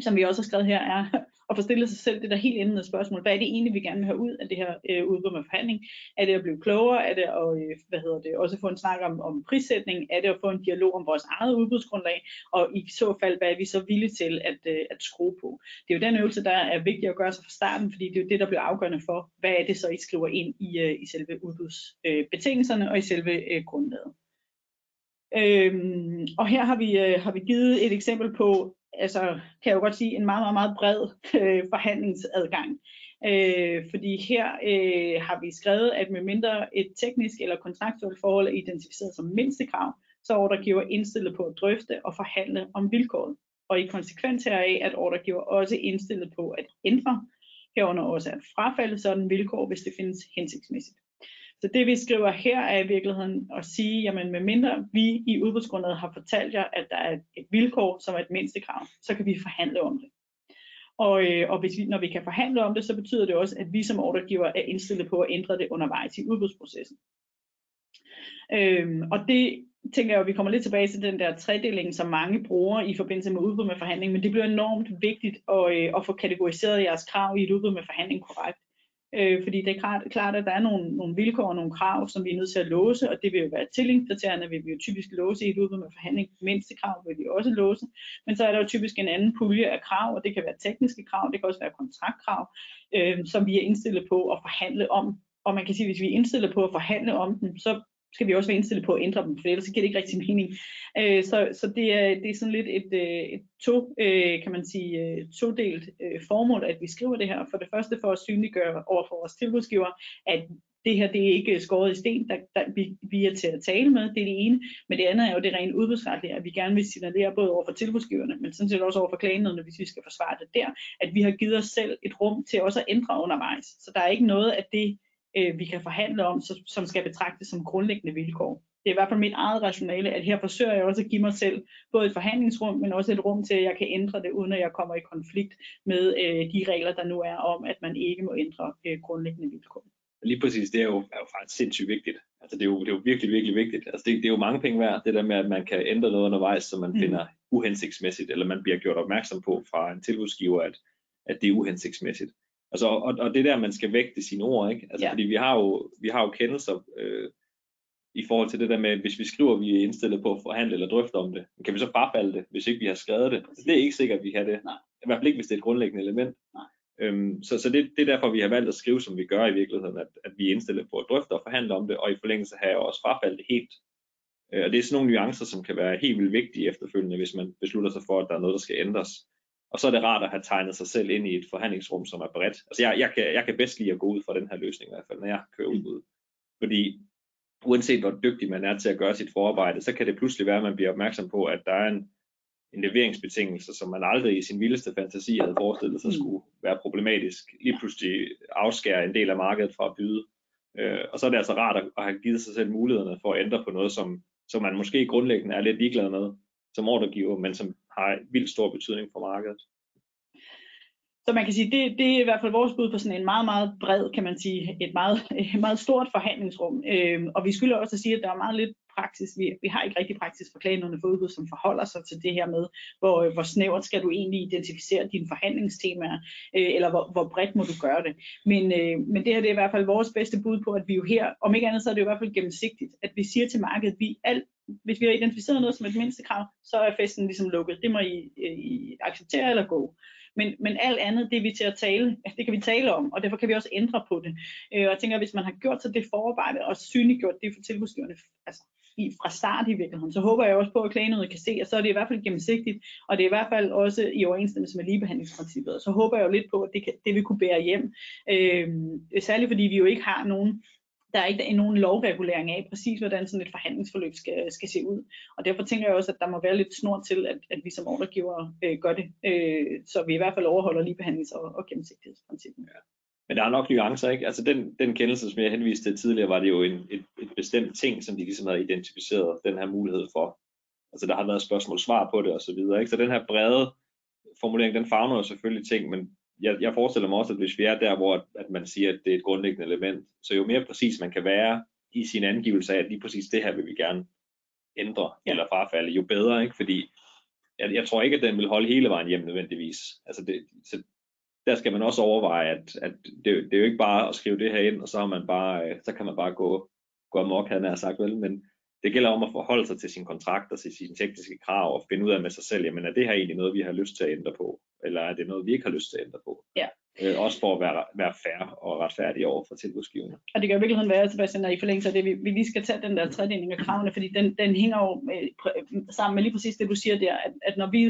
som vi også har skrevet her, er at få stillet sig selv det der helt endende spørgsmål. Hvad er det egentlig, vi gerne vil have ud af det her øh, udbud med forhandling? Er det at blive klogere? Er det at øh, hvad hedder det, også få en snak om, om prissætning? Er det at få en dialog om vores eget udbudsgrundlag? Og i så fald, hvad er vi så villige til at, øh, at skrue på? Det er jo den øvelse, der er vigtig at gøre sig fra starten, fordi det er jo det, der bliver afgørende for, hvad er det så, I skriver ind i, øh, i selve udbudsbetingelserne øh, og i selve øh, grundlaget. Øhm, og her har vi, øh, har vi givet et eksempel på, altså kan jeg jo godt sige, en meget, meget, meget bred øh, forhandlingsadgang. Øh, fordi her øh, har vi skrevet, at med mindre et teknisk eller kontraktuelt forhold er identificeret som mindstekrav, så er ordregiver indstillet på at drøfte og forhandle om vilkåret. Og i konsekvens heraf, at ordregiver også indstillet på at ændre, herunder også at frafalde sådan vilkår, hvis det findes hensigtsmæssigt. Så det vi skriver her er i virkeligheden at sige, jamen med mindre vi i udbudsgrundlaget har fortalt jer, at der er et vilkår, som er et mindstekrav, så kan vi forhandle om det. Og, øh, og hvis vi, når vi kan forhandle om det, så betyder det også, at vi som ordregiver er indstillet på at ændre det undervejs i udbudsprocessen. Øhm, og det tænker jeg, at vi kommer lidt tilbage til den der tredeling, som mange bruger i forbindelse med udbud med forhandling, men det bliver enormt vigtigt at, øh, at få kategoriseret jeres krav i et udbud med forhandling korrekt. Øh, fordi det er klart, klart, at der er nogle, nogle vilkår og nogle krav, som vi er nødt til at låse, og det vil jo være tillingskriterierne, vil vi jo typisk låse i et udbud med forhandling. Mindste krav vil vi også låse, men så er der jo typisk en anden pulje af krav, og det kan være tekniske krav, det kan også være kontraktkrav, øh, som vi er indstillet på at forhandle om. Og man kan sige, at hvis vi er indstillet på at forhandle om dem, så skal vi også være indstillet på at ændre dem, for ellers giver det ikke rigtig mening. Øh, så så det, er, det er sådan lidt et, øh, et to, øh, kan man sige, øh, todelt øh, formål, at vi skriver det her. For det første for at synliggøre over for vores tilbudsgiver, at det her det er ikke skåret i sten, der, der vi, vi er til at tale med, det er det ene. Men det andet er jo det rent udbudsretlige, at vi gerne vil signalere både over for tilbudsgiverne, men sådan set også over for klagenødene, hvis vi skal forsvare det der, at vi har givet os selv et rum til også at ændre undervejs. Så der er ikke noget af det, øh, vi kan forhandle om, så, som skal betragtes som grundlæggende vilkår. Det er i hvert fald mit eget rationale, at her forsøger jeg også at give mig selv både et forhandlingsrum, men også et rum til, at jeg kan ændre det, uden at jeg kommer i konflikt med øh, de regler, der nu er om, at man ikke må ændre øh, grundlæggende vilkår. Lige præcis, det er jo, er jo faktisk sindssygt vigtigt. Altså det er jo, det er jo virkelig, virkelig vigtigt. Altså det, det er jo mange penge værd, det der med, at man kan ændre noget undervejs, som man mm. finder uhensigtsmæssigt, eller man bliver gjort opmærksom på fra en tilbudsgiver, at, at det er uhensigtsmæssigt. Altså, og, og det der, man skal vægte sine ord, ikke? Altså, ja. fordi vi har jo, vi har jo kendelser øh, i forhold til det der med, hvis vi skriver, at vi er indstillet på at forhandle eller drøfte om det, kan vi så frafalde det, hvis ikke vi har skrevet det? Præcis. Det er ikke sikkert, at vi kan det. Nej. I hvert fald ikke, hvis det er et grundlæggende element. Nej. Øhm, så så det, det er derfor, vi har valgt at skrive, som vi gør i virkeligheden, at, at vi er indstillet på at drøfte og forhandle om det, og i forlængelse har jeg også frafaldet det helt. Øh, og det er sådan nogle nuancer, som kan være helt vildt vigtige efterfølgende, hvis man beslutter sig for, at der er noget, der skal ændres. Og så er det rart at have tegnet sig selv ind i et forhandlingsrum, som er bredt. Altså jeg, jeg, kan, jeg kan bedst lide at gå ud fra den her løsning i hvert fald, når jeg kører udbud. Fordi uanset hvor dygtig man er til at gøre sit forarbejde, så kan det pludselig være, at man bliver opmærksom på, at der er en, en leveringsbetingelse, som man aldrig i sin vildeste fantasi havde forestillet sig mm. skulle være problematisk, lige pludselig afskære en del af markedet fra at byde. Øh, og så er det altså rart at, at have givet sig selv mulighederne for at ændre på noget, som, som man måske grundlæggende er lidt ligeglad med som ordregiver, men som har vildt stor betydning for markedet. Så man kan sige, det, det er i hvert fald vores bud på sådan en meget, meget bred, kan man sige, et meget, (laughs) meget stort forhandlingsrum. Øhm, og vi skylder også at sige, at der er meget lidt praksis. Vi, vi har ikke rigtig praksis for klagenødene for udbud, som forholder sig til det her med, hvor, øh, hvor snævert skal du egentlig identificere dine forhandlingstemaer, øh, eller hvor, hvor bredt må du gøre det. Men, øh, men det her det er i hvert fald vores bedste bud på, at vi jo her, om ikke andet så er det jo i hvert fald gennemsigtigt, at vi siger til markedet, at vi alt, hvis vi har identificeret noget som et mindste krav, så er festen ligesom lukket. Det må I, øh, I acceptere eller gå. Men, men alt andet, det er vi til at tale, (laughs) det kan vi tale om, og derfor kan vi også ændre på det. Øh, og jeg tænker, hvis man har gjort sig det forarbejde og synliggjort det for tilbudsgiverne, altså i, fra start i virkeligheden, så håber jeg også på, at klagenødet kan se, at så er det i hvert fald gennemsigtigt, og det er i hvert fald også i overensstemmelse med ligebehandlingsprincippet. Og så håber jeg jo lidt på, at det, kan, det vil kunne bære hjem. Øh, særligt fordi vi jo ikke har nogen der er ikke nogen lovregulering af præcis, hvordan sådan et forhandlingsforløb skal, skal se ud. Og derfor tænker jeg også, at der må være lidt snor til, at, at vi som ordregiver øh, gør det, øh, så vi i hvert fald overholder ligebehandlings- og, og gennemsigtighedsprincippet. Ja. Men der er nok nuancer, ikke? Altså den, den kendelse, som jeg henviste til tidligere, var det jo en, et, et bestemt ting, som de ligesom havde identificeret den her mulighed for. Altså der har været spørgsmål svar på det og så videre, ikke? Så den her brede formulering, den fagner jo selvfølgelig ting, men jeg, jeg forestiller mig også, at hvis vi er der, hvor at man siger, at det er et grundlæggende element, så jo mere præcis man kan være i sin angivelse af, at lige præcis det her vil vi gerne ændre ja. eller frafalde, jo bedre, ikke? Fordi jeg, jeg tror ikke, at den vil holde hele vejen hjem nødvendigvis. Altså det, så der skal man også overveje, at, at det, det er jo ikke bare at skrive det her ind, og så, har man bare, øh, så kan man bare gå, gå amok, han har sagt vel, men det gælder om at forholde sig til sin kontrakt og til sine tekniske krav og finde ud af med sig selv, jamen er det her egentlig noget, vi har lyst til at ændre på, eller er det noget, vi ikke har lyst til at ændre på? Ja. Øh, også for at være, være fair og retfærdig over for tilbudsgiverne. Og det kan jo virkelig være, Sebastian, at i forlængelse af det, vi, vi lige skal tage den der tredeling af kravene, fordi den, den hænger jo med, sammen med lige præcis det, du siger der, at, at når vi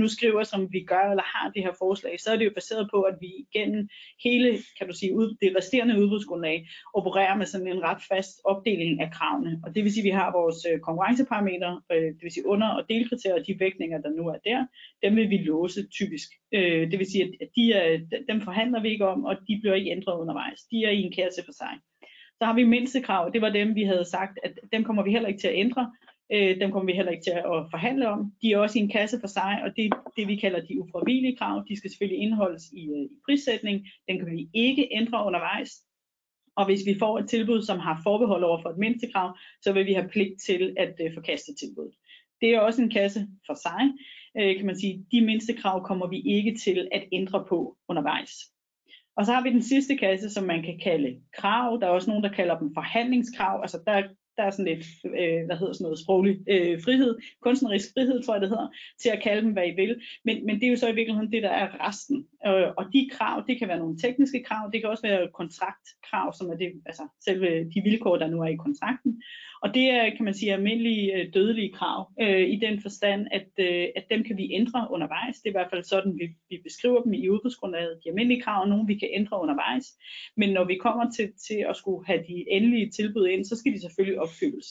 nu skriver, som vi gør, eller har det her forslag, så er det jo baseret på, at vi igennem hele, kan du sige, ud, det resterende udbudsgrundlag, opererer med sådan en ret fast opdeling af kravene. Og det vil sige, at vi har vores øh, konkurrenceparametre, øh, det vil sige under- og delkriterier, de vægtninger, der nu er der, dem vil vi låse typisk. Øh, det vil sige, at de er, dem forhandler vi ikke om, og de bliver ikke ændret undervejs. De er i en kasse for sig. Så har vi mindstekrav, det var dem, vi havde sagt, at dem kommer vi heller ikke til at ændre. Øh, dem kommer vi heller ikke til at forhandle om. De er også i en kasse for sig, og det det, vi kalder de ufravigelige krav. De skal selvfølgelig indeholdes i, øh, i prissætning. Den kan vi ikke ændre undervejs. Og hvis vi får et tilbud, som har forbehold over for et mindstekrav, så vil vi have pligt til at øh, forkaste tilbuddet. Det er også en kasse for sig, øh, kan man sige. De mindste krav kommer vi ikke til at ændre på undervejs. Og så har vi den sidste kasse, som man kan kalde krav. Der er også nogen, der kalder dem forhandlingskrav. Altså der der er sådan lidt, øh, hvad hedder sådan noget, sproglig øh, frihed, kunstnerisk frihed, tror jeg det hedder, til at kalde dem, hvad I vil. Men, men det er jo så i virkeligheden det, der er resten. Øh, og de krav, det kan være nogle tekniske krav, det kan også være kontraktkrav, som er det, altså selve de vilkår, der nu er i kontrakten. Og det er, kan man sige, almindelige øh, dødelige krav, øh, i den forstand, at, øh, at dem kan vi ændre undervejs. Det er i hvert fald sådan, vi, vi beskriver dem i udbudsgrundlaget. De almindelige krav er nogle, vi kan ændre undervejs. Men når vi kommer til, til at skulle have de endelige tilbud ind, så skal de selvfølgelig opfyldes.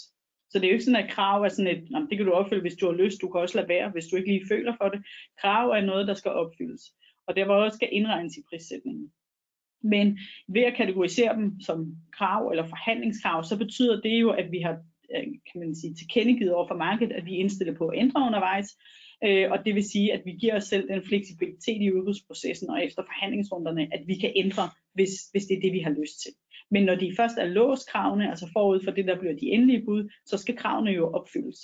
Så det er jo ikke sådan, at krav er sådan et, det kan du opfylde, hvis du har lyst, du kan også lade være, hvis du ikke lige føler for det. Krav er noget, der skal opfyldes, og det også skal indregnes i prissætningen. Men ved at kategorisere dem som krav eller forhandlingskrav, så betyder det jo, at vi har øh, kan man sige, tilkendegivet over for markedet, at vi er indstillet på at ændre undervejs, øh, og det vil sige, at vi giver os selv den fleksibilitet i udbudsprocessen og efter forhandlingsrunderne, at vi kan ændre, hvis, hvis det er det, vi har lyst til. Men når de først er låst kravene, altså forud for det, der bliver de endelige bud, så skal kravene jo opfyldes.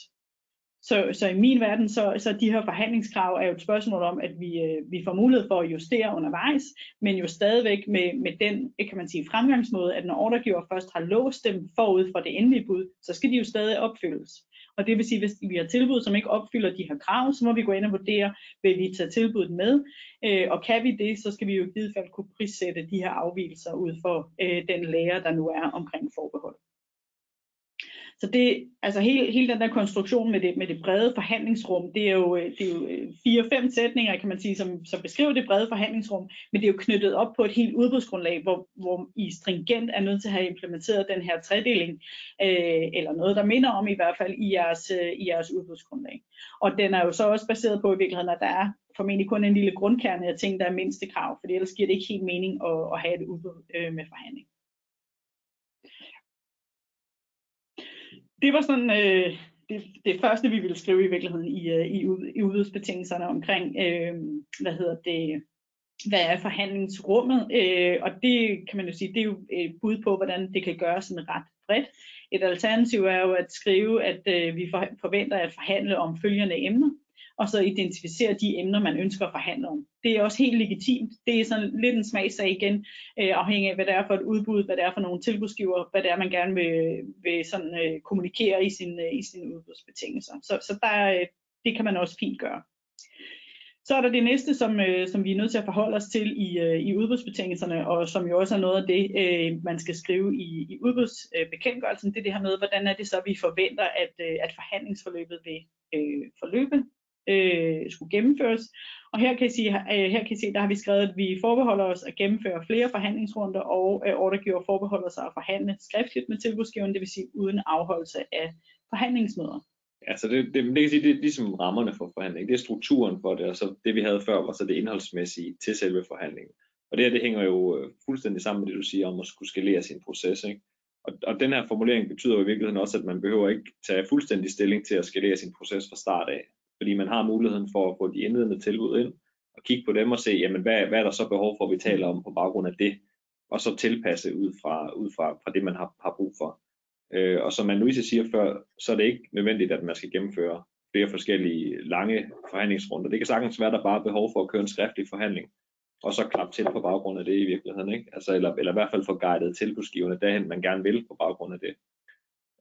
Så, så i min verden, så, så de her forhandlingskrav er jo et spørgsmål om, at vi, øh, vi får mulighed for at justere undervejs, men jo stadigvæk med, med den øh, kan man sige, fremgangsmåde, at når ordregiver først har låst dem forud for det endelige bud, så skal de jo stadig opfyldes. Og det vil sige, hvis vi har tilbud, som ikke opfylder de her krav, så må vi gå ind og vurdere, vil vi tage tilbuddet med, øh, og kan vi det, så skal vi jo i givet fald kunne prissætte de her afvielser ud for øh, den lærer, der nu er omkring forbehold. Så det, altså hele, hele den der konstruktion med det, med det brede forhandlingsrum, det er jo, øh, det er jo øh, fire-fem sætninger, kan man sige, som, som beskriver det brede forhandlingsrum, men det er jo knyttet op på et helt udbudsgrundlag, hvor, hvor I stringent er nødt til at have implementeret den her tredeling, øh, eller noget, der minder om i hvert fald i jeres, øh, i jeres udbudsgrundlag. Og den er jo så også baseret på i virkeligheden, at der er formentlig kun en lille grundkerne af ting, der er mindste krav, for ellers giver det ikke helt mening at, at have et udbud øh, med forhandling. Det var sådan øh, det, det første, vi ville skrive i virkeligheden i, øh, i, i udbudsbetingelserne omkring, øh, hvad hedder det, hvad er forhandlingsrummet, øh, og det kan man jo sige, det er jo et bud på, hvordan det kan gøres sådan ret bredt. Et alternativ er jo at skrive, at øh, vi forventer at forhandle om følgende emner, og så identificere de emner, man ønsker at forhandle om. Det er også helt legitimt. Det er sådan lidt en smagsag igen, øh, afhængig af, hvad det er for et udbud, hvad det er for nogle tilbudsgiver, hvad det er, man gerne vil, vil sådan, øh, kommunikere i, sin, øh, i sine udbudsbetingelser. Så, så der, øh, det kan man også fint gøre. Så er der det næste, som, øh, som vi er nødt til at forholde os til i, øh, i udbudsbetingelserne, og som jo også er noget af det, øh, man skal skrive i, i udbudsbekendtgørelsen, det er det her med, hvordan er det så, vi forventer, at, øh, at forhandlingsforløbet vil øh, forløbe øh, skulle gennemføres. Og her kan, I sige, øh, her kan I se, der har vi skrevet, at vi forbeholder os at gennemføre flere forhandlingsrunder, og øh, ordregiver forbeholder sig at forhandle skriftligt med tilbudsgiveren, det vil sige uden afholdelse af forhandlingsmøder. Altså det, det, det kan sige, det er ligesom rammerne for forhandling. Det er strukturen for det, og så det vi havde før var så det indholdsmæssige til selve forhandlingen. Og det her, det hænger jo øh, fuldstændig sammen med det, du siger om at skulle skalere sin proces. Ikke? Og, og den her formulering betyder jo i virkeligheden også, at man behøver ikke tage fuldstændig stilling til at skalere sin proces fra start af fordi man har muligheden for at få de indledende tilbud ind, og kigge på dem og se, jamen, hvad, hvad er der så behov for, at vi taler om på baggrund af det, og så tilpasse ud fra, ud fra, fra det, man har, har brug for. Øh, og som man Louise siger før, så er det ikke nødvendigt, at man skal gennemføre flere forskellige lange forhandlingsrunder. Det kan sagtens være, at der bare er behov for at køre en skriftlig forhandling, og så klappe til på baggrund af det i virkeligheden. Ikke? Altså, eller, eller i hvert fald få guidet tilbudsgiverne derhen, man gerne vil på baggrund af det.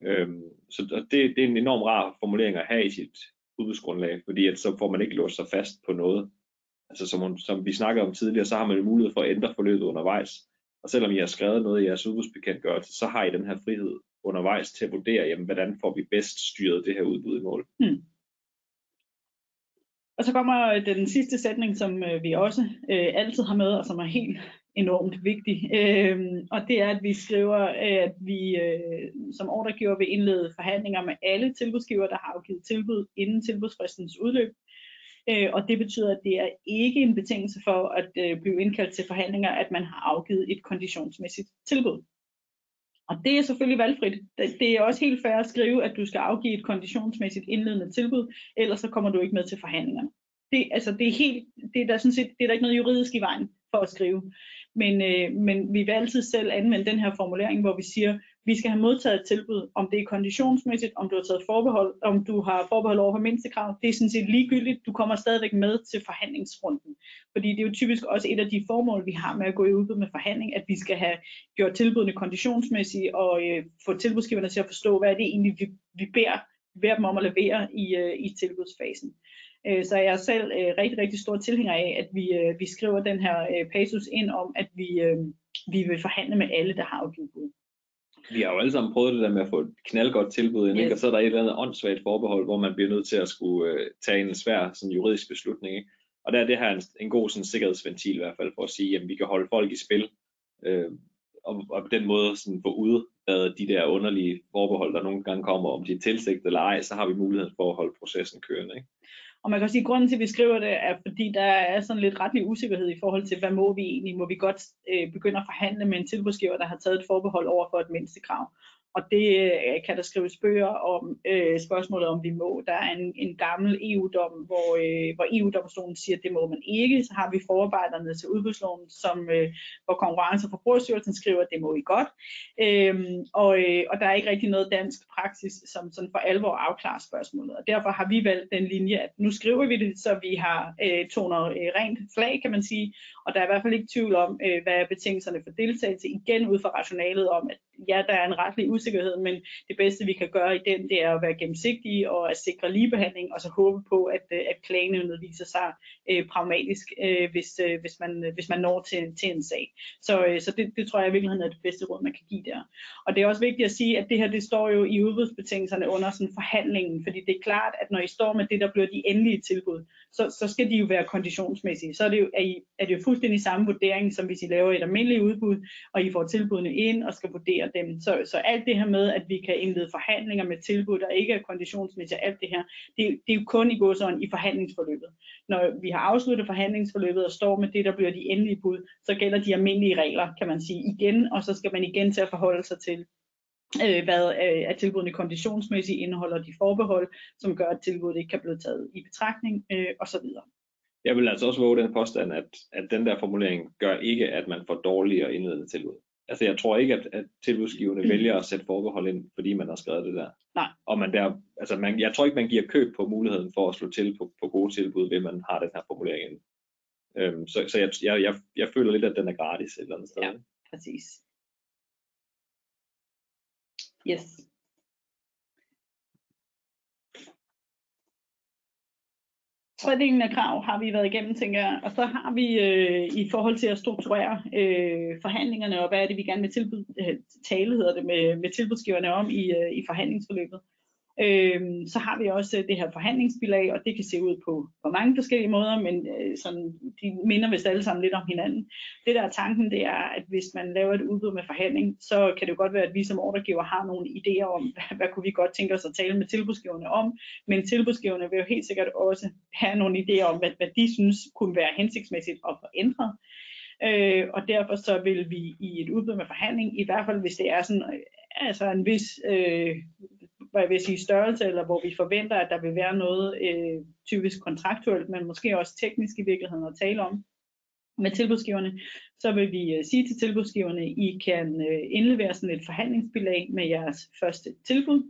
Øhm, så det, det er en enorm rar formulering at have i sit, udbudsgrundlag, fordi at så får man ikke låst sig fast på noget. Altså som, som vi snakkede om tidligere, så har man jo mulighed for at ændre forløbet undervejs. Og selvom I har skrevet noget i jeres udbudsbekendtgørelse, så har I den her frihed undervejs til at vurdere, jamen, hvordan får vi bedst styret det her udbud i mål. Hmm. Og så kommer den sidste sætning, som øh, vi også øh, altid har med, og som er helt enormt vigtig. Øhm, og det er, at vi skriver, at vi øh, som ordregiver vil indlede forhandlinger med alle tilbudsgiver, der har afgivet tilbud inden tilbudsfristens udløb. Øh, og det betyder, at det er ikke en betingelse for at øh, blive indkaldt til forhandlinger, at man har afgivet et konditionsmæssigt tilbud. Og det er selvfølgelig valgfrit. Det er også helt fair at skrive, at du skal afgive et konditionsmæssigt indledende tilbud, ellers så kommer du ikke med til forhandlingerne. Det, altså, det er helt, det er der sådan set, det er der ikke noget juridisk i vejen for at skrive. Men, øh, men vi vil altid selv anvende den her formulering, hvor vi siger, vi skal have modtaget et tilbud, om det er konditionsmæssigt, om du har taget forbehold, om du har forbehold over for mindstekrav, det er sådan set ligegyldigt. Du kommer stadigvæk med til forhandlingsrunden. Fordi det er jo typisk også et af de formål, vi har med at gå i udbud med forhandling, at vi skal have gjort tilbudene konditionsmæssige og øh, få tilbudsgiverne til at forstå, hvad er det egentlig, vi, vi beder, beder dem om at levere i, øh, i tilbudsfasen. Øh, så jeg er selv øh, rigtig, rigtig stor tilhænger af, at vi, øh, vi skriver den her øh, passus ind om, at vi, øh, vi vil forhandle med alle, der har afgivet bud vi har jo alle sammen prøvet det der med at få et knaldgodt tilbud ind, yes. ikke? og så er der et eller andet åndssvagt forbehold, hvor man bliver nødt til at skulle øh, tage en svær sådan, juridisk beslutning. Ikke? Og der er det her en, en god sådan, sikkerhedsventil i hvert fald for at sige, at vi kan holde folk i spil, øh, og, og på den måde sådan, få uddaget de der underlige forbehold, der nogle gange kommer, om de er tilsigtet eller ej, så har vi mulighed for at holde processen kørende. Ikke? Og man kan sige, at grunden til, at vi skriver det, er fordi der er sådan lidt retlig usikkerhed i forhold til, hvad må vi egentlig? Må vi godt øh, begynde at forhandle med en tilbudsgiver, der har taget et forbehold over for et mindstekrav? Og det øh, kan der skrives bøger om øh, spørgsmålet om vi må. Der er en, en gammel EU-dom, hvor, øh, hvor EU-domstolen siger, at det må man ikke. Så har vi forarbejderne til udbudsloven, som, øh, hvor Konkurrence- og Forbrugerstyrelsen skriver, at det må I godt. Øhm, og, øh, og der er ikke rigtig noget dansk praksis, som sådan for alvor afklarer spørgsmålet. Og derfor har vi valgt den linje, at nu skriver vi det, så vi har øh, toner øh, rent flag, kan man sige. Og der er i hvert fald ikke tvivl om, øh, hvad er betingelserne for deltagelse. Igen ud fra rationalet om, at ja, der er en retlig usikkerhed, men det bedste vi kan gøre i den, det er at være gennemsigtige og at sikre ligebehandling, og så håbe på, at, øh, at klagenævnet viser sig øh, pragmatisk, øh, hvis, øh, hvis, man, øh, hvis man når til, til en sag. Så, øh, så det, det tror jeg i virkeligheden er det bedste råd, man kan give der. Og det er også vigtigt at sige, at det her, det står jo i udbudsbetingelserne under sådan forhandlingen, fordi det er klart, at når I står med det, der bliver de endelige tilbud, så, så skal de jo være konditionsmæssige. Så er det jo, er, I, er det jo fuldstændig samme vurdering, som hvis I laver et almindeligt udbud, og I får tilbudene ind og skal vurdere dem. Så, så alt det her med, at vi kan indlede forhandlinger med tilbud, der ikke er konditionsmæssigt, alt det her, det, det er jo kun i godsøjne i forhandlingsforløbet. Når vi har afsluttet forhandlingsforløbet og står med det, der bliver de endelige bud, så gælder de almindelige regler, kan man sige, igen, og så skal man igen til at forholde sig til, øh, hvad øh, at tilbudene konditionsmæssigt indeholder de forbehold, som gør, at tilbuddet ikke kan blive taget i betragtning, øh, osv. Jeg vil altså også våge den påstand, at, at den der formulering gør ikke, at man får dårligere indledende tilbud. Altså jeg tror ikke, at, at tilbudsgiverne mm. vælger at sætte forbehold ind, fordi man har skrevet det der. Nej. Og man der, altså man, jeg tror ikke, man giver køb på muligheden for at slå til på, på gode tilbud, ved man har den her formulering inde. Øhm, så så jeg, jeg, jeg, jeg føler lidt, at den er gratis et eller andet sted. Ja, præcis. Yes. Tredelingen af krav har vi været igennem, tænker jeg. Og så har vi øh, i forhold til at strukturere øh, forhandlingerne, og hvad er det, vi gerne vil tilbyde, øh, tale hedder det, med, med tilbudsgiverne om i, øh, i forhandlingsforløbet. Øh, så har vi også øh, det her forhandlingsbilag, og det kan se ud på, på mange forskellige måder, men øh, sådan, de minder vist alle sammen lidt om hinanden. Det der er tanken, det er, at hvis man laver et udbud med forhandling, så kan det jo godt være, at vi som ordregiver har nogle idéer om, (laughs) hvad, hvad kunne vi godt tænke os at tale med tilbudsgiverne om, men tilbudsgiverne vil jo helt sikkert også have nogle idéer om, hvad, hvad de synes kunne være hensigtsmæssigt at forændre. Øh, og derfor så vil vi i et udbud med forhandling, i hvert fald hvis det er sådan, øh, altså en vis øh, hvad jeg vil sige, størrelse, eller hvor vi forventer, at der vil være noget øh, typisk kontraktuelt, men måske også teknisk i virkeligheden at tale om med tilbudsgiverne, så vil vi øh, sige til tilbudsgiverne, I kan øh, indlevere sådan et forhandlingsbilag med jeres første tilbud.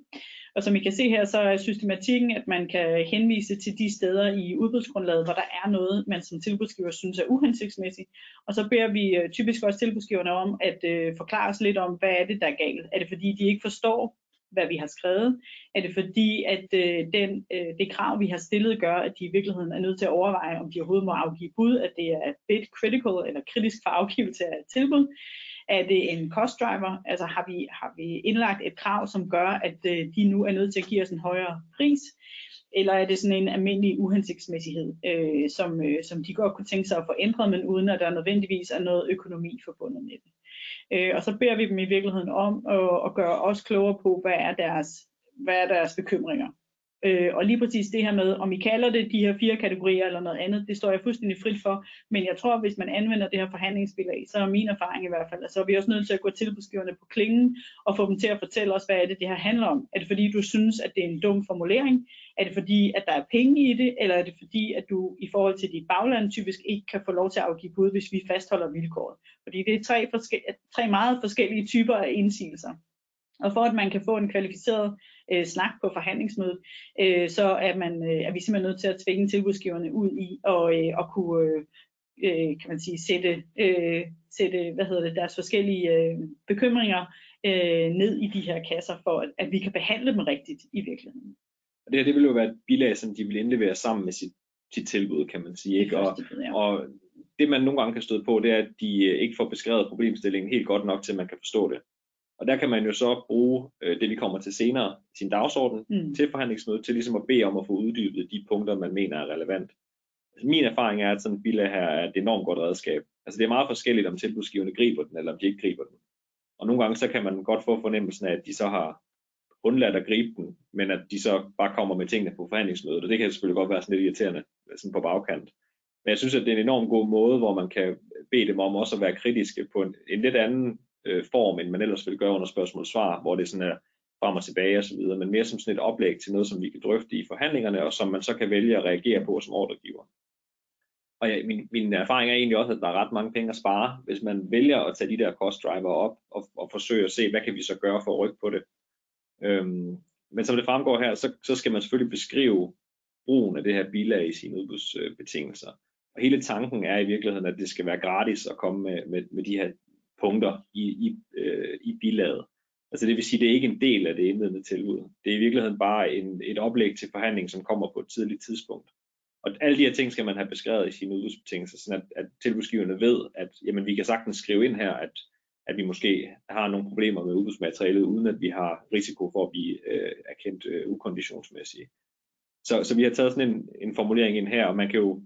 Og som I kan se her, så er systematikken, at man kan henvise til de steder i udbudsgrundlaget, hvor der er noget, man som tilbudsgiver synes er uhensigtsmæssigt. Og så beder vi øh, typisk også tilbudsgiverne om at øh, forklare os lidt om, hvad er det, der er galt. Er det fordi, de ikke forstår hvad vi har skrevet? Er det fordi, at øh, den, øh, det krav, vi har stillet, gør, at de i virkeligheden er nødt til at overveje, om de overhovedet må afgive bud, at det er bid critical eller kritisk for afgivelse af et tilbud? Er det en cost driver? Altså har vi, har vi indlagt et krav, som gør, at øh, de nu er nødt til at give os en højere pris? Eller er det sådan en almindelig uhensigtsmæssighed, øh, som, øh, som de godt kunne tænke sig at få ændret, men uden at der nødvendigvis er noget økonomi forbundet med det? Øh, og så beder vi dem i virkeligheden om at, at gøre os klogere på, hvad er deres, hvad er deres bekymringer. Øh, og lige præcis det her med, om I kalder det de her fire kategorier eller noget andet, det står jeg fuldstændig frit for. Men jeg tror, hvis man anvender det her forhandlingsbilag, så er min erfaring i hvert fald, at så er vi også nødt til at gå tilbudsgiverne på klingen og få dem til at fortælle os, hvad er det, det her handler om. Er det fordi, du synes, at det er en dum formulering? Er det fordi, at der er penge i det? Eller er det fordi, at du i forhold til dit bagland typisk ikke kan få lov til at afgive bud, hvis vi fastholder vilkåret? Fordi det er tre, tre meget forskellige typer af indsigelser. Og for at man kan få en kvalificeret øh, snak på forhandlingsmødet, øh, så er, man, øh, er vi simpelthen nødt til at tvinge tilbudsgiverne ud i og, øh, at kunne øh, øh, kan man sige, sætte, øh, sætte hvad hedder det, deres forskellige øh, bekymringer øh, ned i de her kasser, for at, at vi kan behandle dem rigtigt i virkeligheden. Og det her, det vil jo være et bilag, som de vil indlevere sammen med sit, sit tilbud, kan man sige. Ikke? Og, og det man nogle gange kan støde på, det er, at de ikke får beskrevet problemstillingen helt godt nok, til man kan forstå det. Og der kan man jo så bruge øh, det, vi kommer til senere, sin dagsorden mm. til forhandlingsmødet, til ligesom at bede om at få uddybet de punkter, man mener er relevant. Altså, min erfaring er, at sådan en bilag her er et enormt godt redskab. Altså det er meget forskelligt, om tilbudsgiverne griber den, eller om de ikke griber den. Og nogle gange så kan man godt få fornemmelsen af, at de så har undladt at gribe den, men at de så bare kommer med tingene på forhandlingsmødet, og det kan selvfølgelig godt være sådan lidt irriterende sådan på bagkant. Men jeg synes, at det er en enormt god måde, hvor man kan bede dem om også at være kritiske på en, en lidt anden øh, form, end man ellers ville gøre under spørgsmål og svar, hvor det sådan er frem og tilbage og så videre, men mere som sådan et oplæg til noget, som vi kan drøfte i forhandlingerne, og som man så kan vælge at reagere på som ordregiver. Og ja, min, min erfaring er egentlig også, at der er ret mange penge at spare, hvis man vælger at tage de der cost driver op og, og forsøge at se, hvad kan vi så gøre for at rykke på det. Øhm, men som det fremgår her, så, så skal man selvfølgelig beskrive brugen af det her bilag i sine udbudsbetingelser. Og hele tanken er i virkeligheden, at det skal være gratis at komme med, med, med de her punkter i, i, øh, i bilaget. Altså det vil sige, at det er ikke en del af det indledende tilbud. Det er i virkeligheden bare en, et oplæg til forhandling, som kommer på et tidligt tidspunkt. Og alle de her ting skal man have beskrevet i sine udbudsbetingelser, sådan at, at tilbudsgiverne ved, at jamen, vi kan sagtens skrive ind her, at, at vi måske har nogle problemer med udbudsmaterialet, uden at vi har risiko for at blive øh, erkendt øh, ukonditionsmæssige. Så, så vi har taget sådan en, en formulering ind her, og man kan jo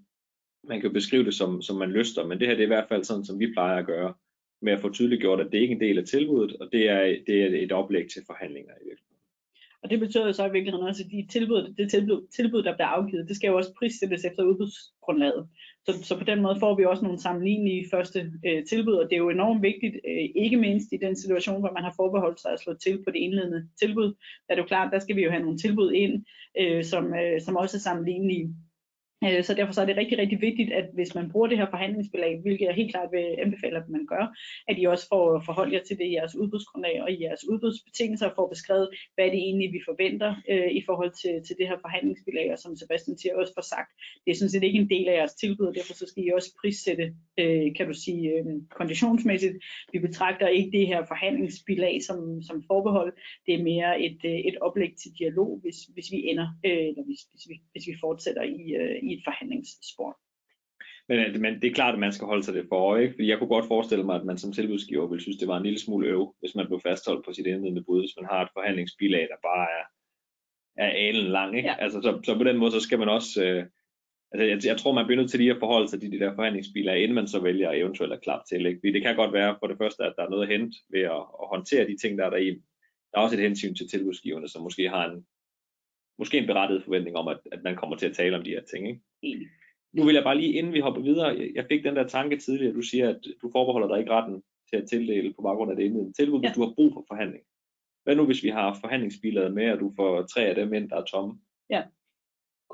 man kan jo beskrive det som, som man lyster, men det her det er i hvert fald sådan, som vi plejer at gøre med at få tydeligt gjort, at det ikke er en del af tilbuddet, og det er, det er et oplæg til forhandlinger i virkeligheden. Og det betyder jo så i virkeligheden også, at de tilbud, det tilbud, tilbud, der bliver afgivet, det skal jo også prissættes efter udbudsgrundlaget. Så, så på den måde får vi også nogle sammenlignelige første øh, tilbud, og det er jo enormt vigtigt, øh, ikke mindst i den situation, hvor man har forbeholdt sig at slå til på det indledende tilbud. Der er det jo klart, der skal vi jo have nogle tilbud ind, øh, som, øh, som også er sammenlignelige Øh, så derfor så er det rigtig, rigtig vigtigt, at hvis man bruger det her forhandlingsbelag, hvilket jeg helt klart vil anbefale, at man gør, at I også får forholdt jer til det i jeres udbudsgrundlag og i jeres udbudsbetingelser, får beskrevet, hvad det egentlig vi forventer øh, i forhold til, til det her forhandlingsbelag, og som Sebastian siger også får sagt, det er sådan set ikke en del af jeres tilbud, og derfor så skal I også prissætte, øh, kan du sige, øh, konditionsmæssigt. Vi betragter ikke det her forhandlingsbelag som, som forbehold, det er mere et, øh, et oplæg til dialog, hvis, hvis vi ender, øh, eller hvis, hvis, vi, hvis vi fortsætter i, øh, i et forhandlingsspor. Men, øh, men det er klart, at man skal holde sig det for øje. Fordi jeg kunne godt forestille mig, at man som tilbudsgiver ville synes, det var en lille smule øv, hvis man blev fastholdt på sit indledende bud, hvis man har et forhandlingsbilag, der bare er, er alen lang. Ikke? Ja. Altså, så, så på den måde, så skal man også... Øh, altså, jeg, jeg tror, man bliver nødt til lige at forholde sig til de der forhandlingsbilag, inden man så vælger eventuelt at klappe til. Ikke? Fordi det kan godt være for det første, at der er noget at hente ved at, at håndtere de ting, der er der i. Der er også et hensyn til tilbudsgiverne, som måske har en, måske en berettiget forventning om, at, at man kommer til at tale om de her ting. Ikke? Nu vil jeg bare lige, inden vi hopper videre, jeg fik den der tanke tidligere, du siger, at du forbeholder dig ikke retten til at tildele på baggrund af det indledende tilbud, ja. hvis du har brug for forhandling. Hvad nu, hvis vi har forhandlingsbilaget med, og du får tre af dem ind, der er tomme? Ja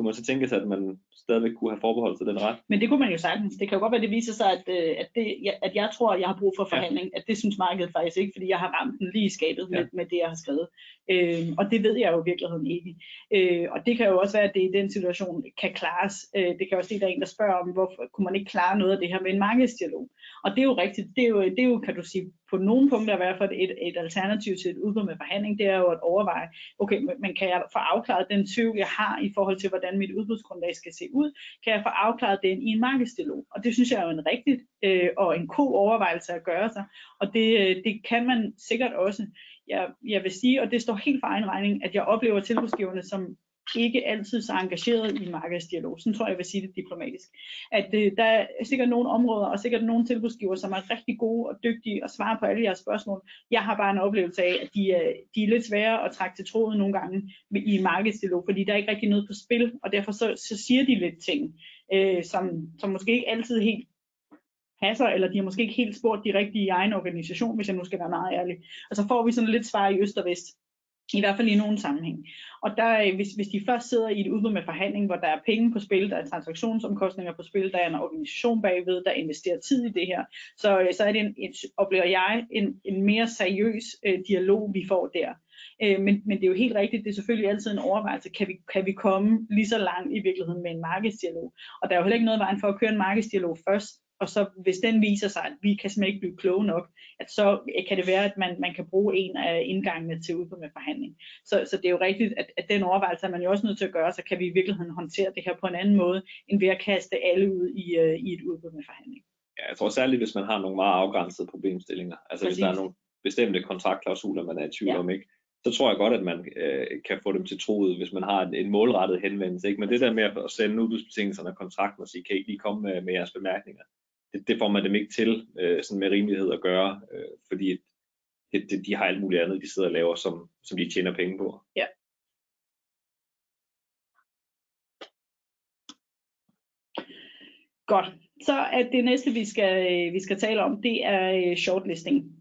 kunne man så tænke sig, at man stadigvæk kunne have forbeholdt sig den ret? Men det kunne man jo sagtens. Det kan jo godt være, at det viser sig, at, øh, at, det, at jeg tror, at jeg har brug for forhandling. Ja. At det synes markedet faktisk ikke, fordi jeg har ramt den lige i skabet ja. med, med det, jeg har skrevet. Øh, og det ved jeg jo i virkeligheden ikke. Øh, og det kan jo også være, at det i den situation kan klares. Øh, det kan også være, der er en, der spørger om, hvorfor kunne man ikke klare noget af det her med en markedsdialog. Og det er jo rigtigt. Det er jo, det er jo kan du sige, på nogle punkter i hvert fald et, et alternativ til et udbud med forhandling, det er jo at overveje, okay, men kan jeg få afklaret den tvivl, jeg har i forhold til, hvordan mit udbudsgrundlag skal se ud, kan jeg få afklaret den i en markedsdialog? Og det synes jeg er jo en rigtig øh, og en god overvejelse at gøre sig, og det, øh, det kan man sikkert også. Jeg, jeg vil sige, og det står helt for egen regning, at jeg oplever tilbudsgiverne som ikke altid så engageret i markedsdialog. Sådan tror jeg, jeg vil sige det diplomatisk. At øh, der er sikkert nogle områder, og sikkert nogle tilbudsgiver, som er rigtig gode og dygtige og svarer på alle jeres spørgsmål. Jeg har bare en oplevelse af, at de er, de er lidt svære at trække til tråden nogle gange i markedsdialog, fordi der er ikke rigtig noget på spil, og derfor så, så siger de lidt ting, øh, som, som måske ikke altid helt passer, eller de har måske ikke helt spurgt de rigtige i egen organisation, hvis jeg nu skal være meget ærlig. Og så får vi sådan lidt svar i øst og vest. I hvert fald i nogen sammenhæng. Og der, øh, hvis, hvis de først sidder i et udbud med forhandling, hvor der er penge på spil, der er transaktionsomkostninger på spil, der er en organisation bagved, der investerer tid i det her, så, øh, så er det en, et, oplever jeg en, en mere seriøs øh, dialog, vi får der. Øh, men, men det er jo helt rigtigt, det er selvfølgelig altid en overvejelse, kan vi, kan vi komme lige så langt i virkeligheden med en markedsdialog? Og der er jo heller ikke noget vejen for at køre en markedsdialog først, og så hvis den viser sig, at vi kan simpelthen ikke blive kloge nok, at så kan det være, at man, man kan bruge en af indgangene til udbud med forhandling. Så, så det er jo rigtigt, at, at den overvejelse er man jo også nødt til at gøre, så kan vi i virkeligheden håndtere det her på en anden måde, end ved at kaste alle ud i, uh, i et udbud med forhandling. Ja, jeg tror særligt, hvis man har nogle meget afgrænsede problemstillinger. Altså Præcis. hvis der er nogle bestemte kontraktklausuler, man er i tvivl ja. om, ikke? så tror jeg godt, at man øh, kan få dem til troet, hvis man har en, en målrettet henvendelse. Ikke? Men det der med at sende udbudsbetingelserne og kontrakten og sige, kan I lige komme med, med jeres bemærkninger? Det, det får man dem ikke til øh, sådan med rimelighed at gøre, øh, fordi det, det, de har alt muligt andet, de sidder og laver, som, som de tjener penge på. Ja. Godt. Så er det næste, vi skal, øh, vi skal tale om, det er øh, shortlisting.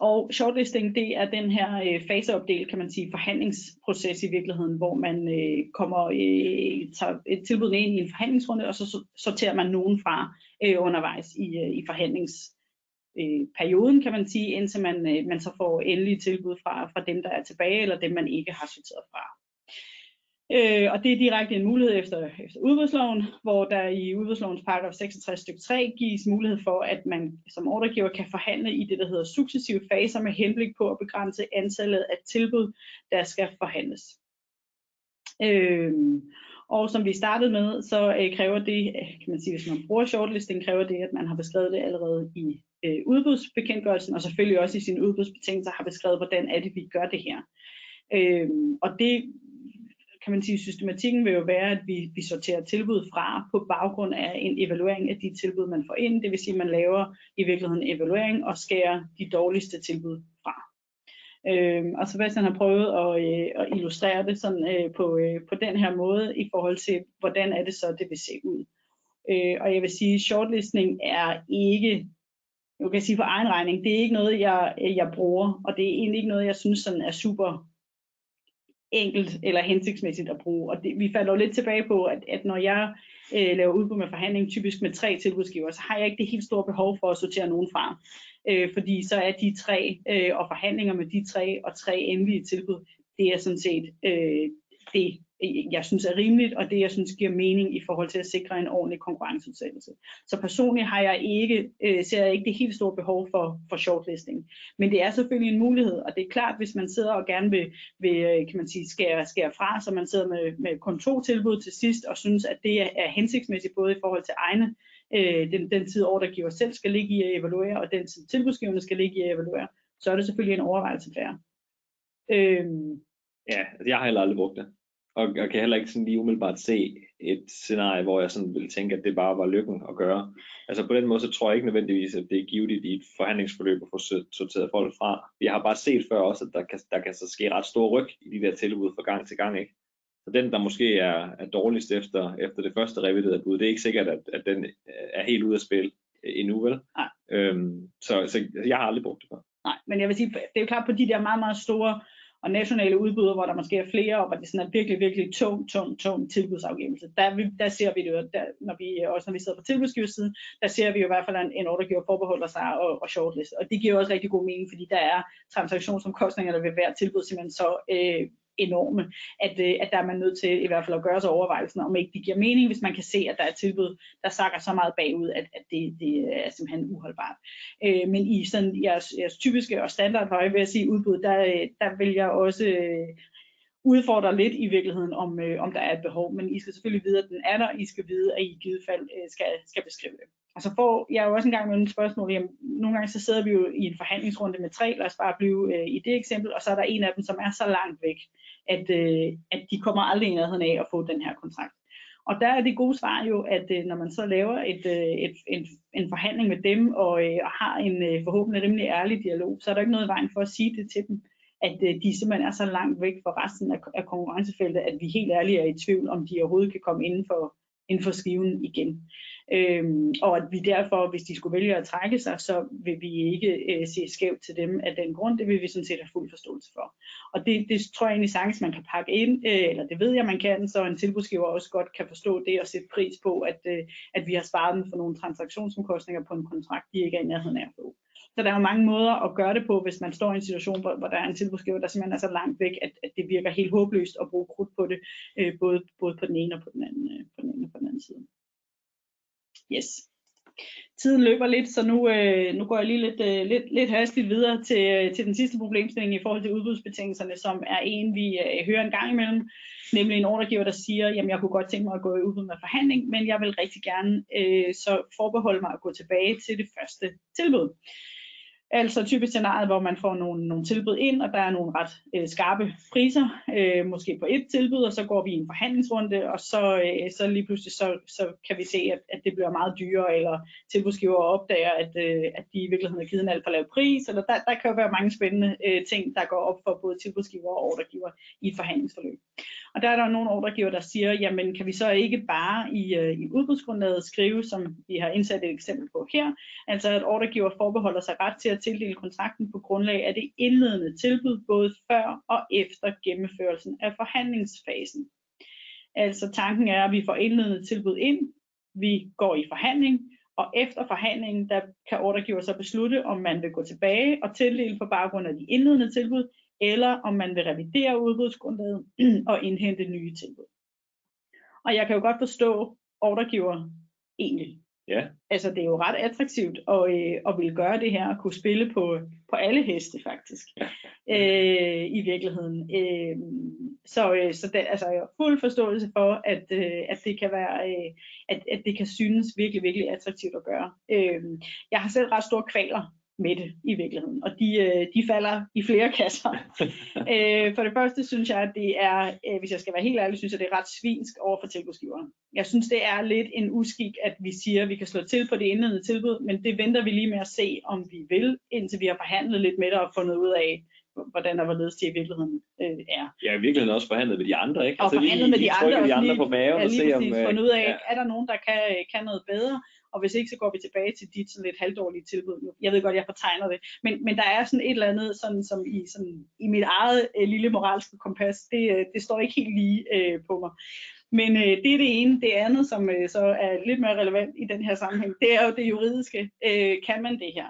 Og shortlisting, det er den her øh, faseopdel, kan man sige, forhandlingsproces i virkeligheden, hvor man øh, kommer, øh, tager et tilbud ind i en forhandlingsrunde, og så sorterer man nogen fra øh, undervejs i, øh, i forhandlingsperioden, øh, kan man sige, indtil man, øh, man så får endelige tilbud fra, fra dem, der er tilbage, eller dem, man ikke har sorteret fra. Øh, og det er direkte en mulighed efter, efter udbudsloven, hvor der i udbudslovens paragraf 66 stykke 3 gives mulighed for, at man som ordregiver kan forhandle i det, der hedder successive faser med henblik på at begrænse antallet af tilbud, der skal forhandles. Øh, og som vi startede med, så øh, kræver det, øh, kan man sige, hvis man bruger shortlisting, kræver det, at man har beskrevet det allerede i øh, udbudsbekendtgørelsen, og selvfølgelig også i sine udbudsbetingelser har beskrevet, hvordan er det, vi gør det her. Øh, og det kan man sige, systematikken vil jo være, at vi, vi sorterer tilbud fra på baggrund af en evaluering af de tilbud, man får ind. Det vil sige, at man laver i virkeligheden en evaluering og skærer de dårligste tilbud fra. Øh, og Sebastian har prøvet at, øh, at illustrere det sådan, øh, på, øh, på den her måde i forhold til, hvordan er det så, det vil se ud. Øh, og jeg vil sige, shortlistning er ikke, jeg kan sige for egen regning, det er ikke noget, jeg, jeg bruger, og det er egentlig ikke noget, jeg synes sådan er super enkelt eller hensigtsmæssigt at bruge. Og det, vi falder jo lidt tilbage på, at, at når jeg øh, laver udbud med forhandling, typisk med tre tilbudsgiver, så har jeg ikke det helt store behov for at sortere nogen fra. Øh, fordi så er de tre, øh, og forhandlinger med de tre, og tre endelige tilbud, det er sådan set øh, det, Øh, jeg synes er rimeligt, og det jeg synes giver mening i forhold til at sikre en ordentlig konkurrenceudsættelse. Så personligt har jeg ikke, øh, ser jeg ikke det helt store behov for, for shortlisting. Men det er selvfølgelig en mulighed, og det er klart, hvis man sidder og gerne vil, vil øh, kan man sige, skære, skære fra, så man sidder med, med kun to tilbud til sidst, og synes, at det er hensigtsmæssigt både i forhold til egne, øh, den, den tid ordregiver selv skal ligge i at evaluere, og den tid tilbudsgiverne skal ligge i at evaluere, så er det selvfølgelig en overvejelse værd. Øhm, Ja, altså, jeg har heller aldrig brugt det og jeg kan heller ikke sådan lige umiddelbart se et scenarie, hvor jeg sådan ville tænke, at det bare var lykken at gøre. Altså på den måde, så tror jeg ikke nødvendigvis, at det er givet i et forhandlingsforløb at få sorteret folk fra. Jeg har bare set før også, at der kan, der kan så ske ret stor ryg i de der tilbud fra gang til gang, ikke? Så den, der måske er, er dårligst efter, efter det første reviderede bud, det er ikke sikkert, at, at den er helt ude af spil endnu, vel? Nej. Øhm, så, så jeg har aldrig brugt det før. Nej, men jeg vil sige, det er jo klart på de der meget, meget store og nationale udbud, hvor der måske er flere, og hvor det sådan er virkelig, virkelig tung, tung, tung tilbudsafgivelse. Der, der ser vi det jo, der, når vi, også når vi sidder på tilbudsgiversiden, der ser vi jo i hvert fald, at en ordregiver forbeholder sig og, og shortlist. Og det giver også rigtig god mening, fordi der er transaktionsomkostninger ved hver tilbud simpelthen så øh, enorme, at, øh, at der er man nødt til i hvert fald at gøre sig overvejelsen, om ikke det giver mening, hvis man kan se, at der er tilbud, der sakker så meget bagud, at, at det, det er simpelthen uholdbart. Øh, men i sådan jeres, jeres typiske og standardhøje, vil jeg sige, udbud, der, øh, der vil jeg også øh, udfordre lidt i virkeligheden, om, øh, om der er et behov. Men I skal selvfølgelig vide, at den er der, I skal vide, at I i givet fald øh, skal, skal beskrive det. Og så får jeg jo også engang med nogle spørgsmål, jamen, nogle gange så sidder vi jo i en forhandlingsrunde med tre, lad os bare blive øh, i det eksempel, og så er der en af dem, som er så langt væk, at, øh, at de kommer aldrig i nærheden af at få den her kontrakt. Og der er det gode svar jo, at øh, når man så laver et, øh, et, en, en forhandling med dem, og, øh, og har en øh, forhåbentlig rimelig ærlig dialog, så er der ikke noget i vejen for at sige det til dem, at øh, de simpelthen er så langt væk fra resten af, af konkurrencefeltet, at vi helt ærligt er i tvivl, om de overhovedet kan komme inden for, inden for skiven igen. Øhm, og at vi derfor, hvis de skulle vælge at trække sig, så vil vi ikke øh, se skævt til dem af den grund. Det vil vi sådan set have fuld forståelse for. Og det, det tror jeg egentlig sagtens, man kan pakke ind, øh, eller det ved jeg, man kan, så en tilbudsgiver også godt kan forstå det og sætte pris på, at, øh, at vi har sparet dem for nogle transaktionsomkostninger på en kontrakt, de ikke er i nærheden af at få. Så der er jo mange måder at gøre det på, hvis man står i en situation, hvor, hvor der er en tilbudsgiver, der simpelthen er så langt væk, at, at det virker helt håbløst at bruge krudt på det, øh, både, både på den ene og på den anden, øh, på den ene og på den anden side. Yes. Tiden løber lidt, så nu, øh, nu går jeg lige lidt, øh, lidt, lidt hastigt videre til, øh, til den sidste problemstilling i forhold til udbudsbetingelserne, som er en, vi øh, hører en gang imellem, nemlig en ordregiver, der siger, jamen jeg kunne godt tænke mig at gå i udbud med forhandling, men jeg vil rigtig gerne øh, så forbeholde mig at gå tilbage til det første tilbud. Altså typisk scenariet, hvor man får nogle, nogle tilbud ind, og der er nogle ret øh, skarpe priser, øh, måske på et tilbud, og så går vi i en forhandlingsrunde, og så, øh, så lige pludselig så, så kan vi se, at, at det bliver meget dyrere, eller tilbudsgiver opdager, at, øh, at de i virkeligheden har givet en alt for lav pris, eller der, der kan jo være mange spændende øh, ting, der går op for både tilbudsgiver og ordregiver i et forhandlingsforløb. Og der er der nogle ordregiver, der siger, jamen kan vi så ikke bare i, øh, i udbudsgrundlaget skrive, som vi har indsat et eksempel på her, altså at ordregiver forbeholder sig ret til at tildele kontrakten på grundlag af det indledende tilbud, både før og efter gennemførelsen af forhandlingsfasen. Altså tanken er, at vi får indledende tilbud ind, vi går i forhandling, og efter forhandlingen, der kan ordregiver så beslutte, om man vil gå tilbage og tildele på baggrund af de indledende tilbud, eller om man vil revidere udbudsgrundlaget (clears throat) og indhente nye tilbud. Og jeg kan jo godt forstå ordregiver egentlig. Ja. Altså det er jo ret attraktivt at, øh, at ville gøre det her, at kunne spille på, på alle heste faktisk, Ja. øh, i virkeligheden. Øh, så øh, så det, altså, jeg har fuld forståelse for, at, øh, at det kan være, øh, at, at det kan synes virkelig, virkelig attraktivt at gøre. Øh, jeg har selv ret store kvaler med det i virkeligheden, og de, øh, de falder i flere kasser. (laughs) øh, for det første synes jeg, at det er, øh, hvis jeg skal være helt ærlig, synes jeg, det er ret svinsk over for tilbudsgiveren. Jeg synes, det er lidt en uskik, at vi siger, at vi kan slå til på det indledende tilbud, men det venter vi lige med at se, om vi vil, indtil vi har forhandlet lidt med det og fundet ud af, hvordan der hvorledes det i virkeligheden øh, er. Ja, i virkeligheden også forhandlet med de andre, ikke? Og forhandlet med de andre, de og andre lige- på maven Ja, og lige se om... øh, fundet ud af, ja. er der nogen, der kan, kan noget bedre, og hvis ikke, så går vi tilbage til dit sådan lidt halvdårlige tilbud. Nu- Jeg ved godt, jeg fortegner det, men, men der er sådan et eller andet, sådan, som i, sådan, i mit eget øh, lille moralske kompas, det, øh, det står ikke helt lige øh, på mig. Men øh, det er det ene. Det andet, som øh, så er lidt mere relevant i den her sammenhæng, det er jo det juridiske. Øh, kan man det her?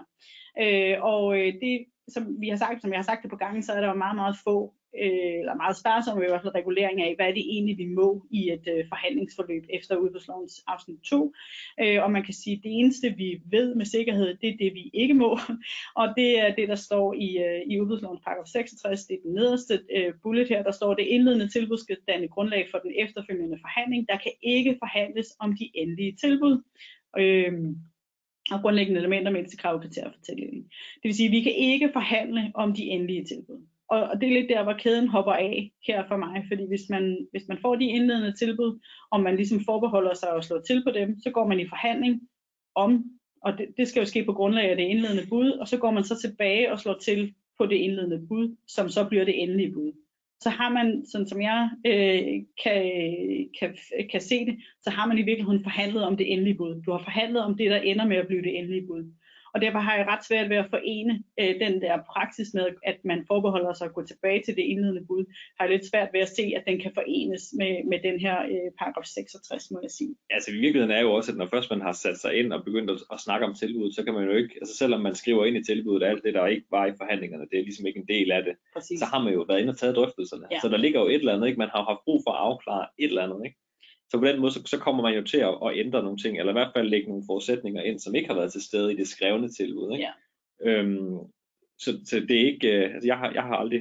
Øh, og øh, det, som vi har sagt, som jeg har sagt det på gangen, så er der jo meget, meget få, øh, eller meget sparsomme i hvert fald regulering af, hvad er det egentlig, vi må i et øh, forhandlingsforløb efter udbudslovens afsnit 2. Øh, og man kan sige, at det eneste, vi ved med sikkerhed, det er det, vi ikke må. (laughs) Og det er det, der står i, øh, i udbudslovens paragraf 66, det er den nederste øh, bullet her, der står, det indledende tilbud skal danne grundlag for den efterfølgende forhandling. Der kan ikke forhandles om de endelige tilbud. Øh, og grundlæggende elementer med krav kriterier for tildeling. Det vil sige, at vi kan ikke forhandle om de endelige tilbud. Og, og det er lidt der, hvor kæden hopper af her for mig, fordi hvis man, hvis man får de indledende tilbud, og man ligesom forbeholder sig at slå til på dem, så går man i forhandling om, og det, det skal jo ske på grundlag af det indledende bud, og så går man så tilbage og slår til på det indledende bud, som så bliver det endelige bud. Så har man, sådan som jeg øh, kan, kan, kan se det, så har man i virkeligheden forhandlet om det endelige bud. Du har forhandlet om det, der ender med at blive det endelige bud. Og derfor har jeg ret svært ved at forene øh, den der praksis med, at man forbeholder sig at gå tilbage til det indledende bud. Har jeg lidt svært ved at se, at den kan forenes med, med den her øh, paragraf 66, må jeg sige. altså i virkeligheden er jo også, at når først man har sat sig ind og begyndt at, at snakke om tilbuddet, så kan man jo ikke, altså selvom man skriver ind i tilbuddet, alt det, der ikke var i forhandlingerne, det er ligesom ikke en del af det, Præcis. så har man jo været inde og taget drøftelserne. Ja. Så der ligger jo et eller andet, ikke? man har haft brug for at afklare et eller andet. Ikke? Så på den måde, så, så kommer man jo til at, at ændre nogle ting, eller i hvert fald lægge nogle forudsætninger ind, som ikke har været til stede i det skrevne tilbud. Ikke? Ja. Øhm, så, så det er ikke, øh, altså jeg har, jeg har aldrig,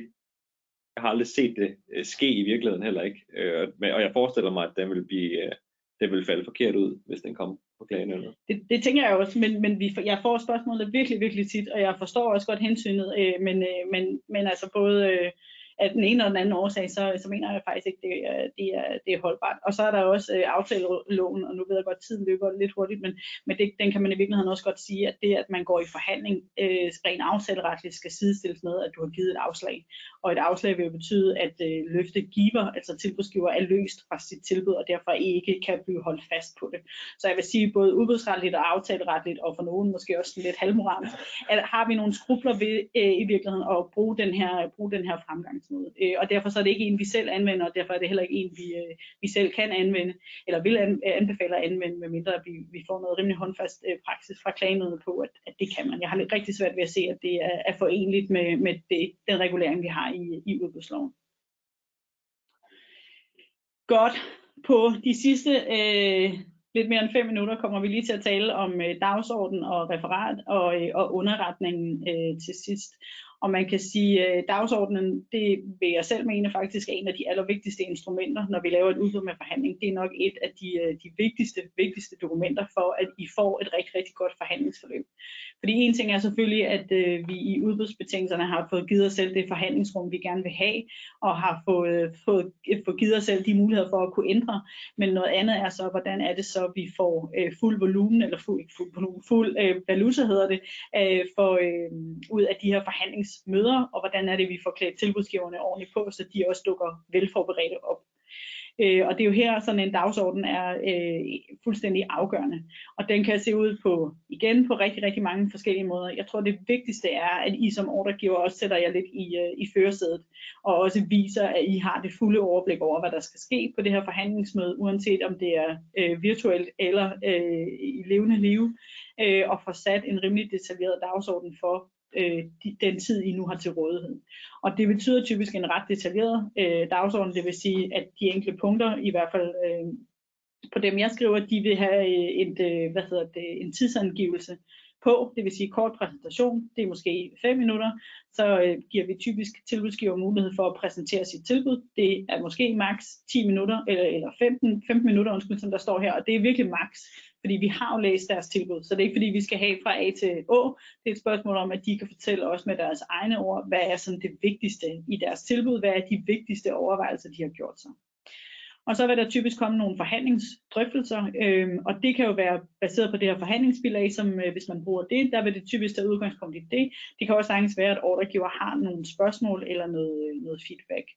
jeg har aldrig set det øh, ske i virkeligheden heller ikke. Øh, men, og jeg forestiller mig, at den vil blive, øh, det vil falde forkert ud, hvis den kom på klagenævnet. Det, det tænker jeg også, men, men vi, jeg får spørgsmålet virkelig, virkelig tit, og jeg forstår også godt hensynet, øh, men, øh, men, men altså både... Øh, af den ene og den anden årsag, så, så mener jeg faktisk ikke, det øh, det er, det er holdbart. Og så er der også øh, aftaleloven, og nu ved jeg godt, at tiden løber lidt hurtigt, men, men det, den kan man i virkeligheden også godt sige, at det, at man går i forhandling, øh, rent aftaleretligt skal sidestilles med, at du har givet et afslag. Og et afslag vil jo betyde, at øh, løftegiver, altså tilbudsgiver, er løst fra sit tilbud, og derfor ikke kan blive holdt fast på det. Så jeg vil sige, både udbudsretligt og aftaleretligt, og for nogen måske også lidt halvmoralsk, at har vi nogle skrubler ved øh, i virkeligheden at bruge den her, bruge den her fremgang fremgangsmåde. Øh, og derfor så er det ikke en, vi selv anvender, og derfor er det heller ikke en, vi, øh, vi selv kan anvende, eller vil an, øh, anbefale at anvende, medmindre vi, vi får noget rimelig håndfast øh, praksis fra klagenødene på, at, at det kan man. Jeg har lidt rigtig svært ved at se, at det er, er forenligt med, med det, den regulering, vi har i, i udbudsloven. Godt. På de sidste øh, lidt mere end fem minutter kommer vi lige til at tale om øh, dagsorden og referat og, øh, og underretningen øh, til sidst. Og man kan sige, at dagsordenen, det vil jeg selv mene faktisk er en af de allervigtigste instrumenter, når vi laver et udbud med forhandling. Det er nok et af de, øh, de vigtigste, vigtigste dokumenter for, at I får et rigtig, rigtig godt forhandlingsforløb. Fordi en ting er selvfølgelig, at øh, vi i udbudsbetingelserne har fået givet os selv det forhandlingsrum, vi gerne vil have, og har fået, øh, fået, fået givet os selv de muligheder for at kunne ændre. Men noget andet er så, hvordan er det så, vi får øh, fuld volumen, eller fuld, fuld, fuld øh, valuta hedder det, øh, for, øh, ud af de her forhandlings møder, og hvordan er det, vi får klædt tilbudsgiverne ordentligt på, så de også dukker velforberedte op. Øh, og det er jo her, sådan en dagsorden er øh, fuldstændig afgørende. Og den kan se ud på, igen, på rigtig, rigtig mange forskellige måder. Jeg tror, det vigtigste er, at I som ordregiver også sætter jer lidt i, øh, i førersædet, og også viser, at I har det fulde overblik over, hvad der skal ske på det her forhandlingsmøde, uanset om det er øh, virtuelt eller øh, i levende liv, øh, og får sat en rimelig detaljeret dagsorden for, øh, de, den tid, I nu har til rådighed. Og det betyder typisk en ret detaljeret øh, dagsorden, det vil sige, at de enkelte punkter, i hvert fald øh, på dem jeg skriver, de vil have øh, et, øh, hvad hedder det, en tidsangivelse på, det vil sige kort præsentation, det er måske 5 minutter, så øh, giver vi typisk tilbudsgiver mulighed for at præsentere sit tilbud. Det er måske maks 10 minutter, eller, eller 15, 15 minutter, undskyld, som der står her, og det er virkelig maks, fordi vi har jo læst deres tilbud, så det er ikke fordi, vi skal have fra A til Å. Det er et spørgsmål om, at de kan fortælle os med deres egne ord, hvad er sådan det vigtigste i deres tilbud, hvad er de vigtigste overvejelser, de har gjort sig. Og så vil der typisk komme nogle forhandlingsdrøftelser, øh, og det kan jo være baseret på det her forhandlingsbilag, som øh, hvis man bruger det, der vil det typisk tage udgangspunkt i det. Det kan også sagtens være, at ordregiver har nogle spørgsmål eller noget, øh, noget feedback.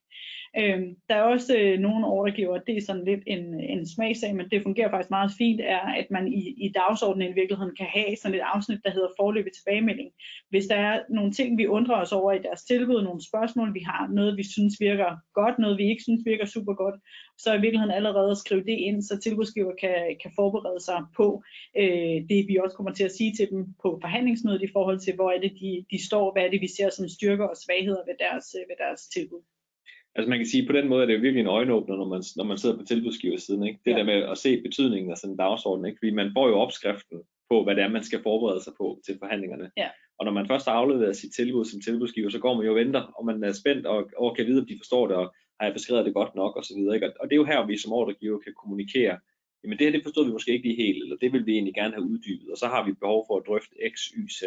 Øh, der er også øh, nogle ordregiver, det er sådan lidt en, en smagsag, men det fungerer faktisk meget fint, er, at man i, i dagsordenen i virkeligheden kan have sådan et afsnit, der hedder forløbig tilbagemelding. Hvis der er nogle ting, vi undrer os over i deres tilbud, nogle spørgsmål, vi har, noget vi synes virker godt, noget vi ikke synes virker super godt, så i virkeligheden allerede skrive det ind, så tilbudsgiver kan, kan forberede sig på øh, det, vi også kommer til at sige til dem på forhandlingsmødet i forhold til, hvor er det, de, de står, hvad er det, vi ser som styrker og svagheder ved deres, øh, ved deres tilbud. Altså man kan sige, på den måde er det jo virkelig en øjenåbner, når man, når man sidder på tilbudsgiversiden. Ikke? Det ja. der med at se betydningen af sådan en dagsorden, ikke? fordi man får jo opskriften på, hvad det er, man skal forberede sig på til forhandlingerne. Ja. Og når man først har afleveret sit tilbud som tilbudsgiver, så går man jo og venter, og man er spændt og, og kan vide, om de forstår det, og har jeg beskrevet det godt nok, osv. Og, og det er jo her, vi som ordregiver kan kommunikere, jamen det her, det forstod vi måske ikke lige helt, eller det vil vi egentlig gerne have uddybet, og så har vi behov for at drøfte X, Y, Z.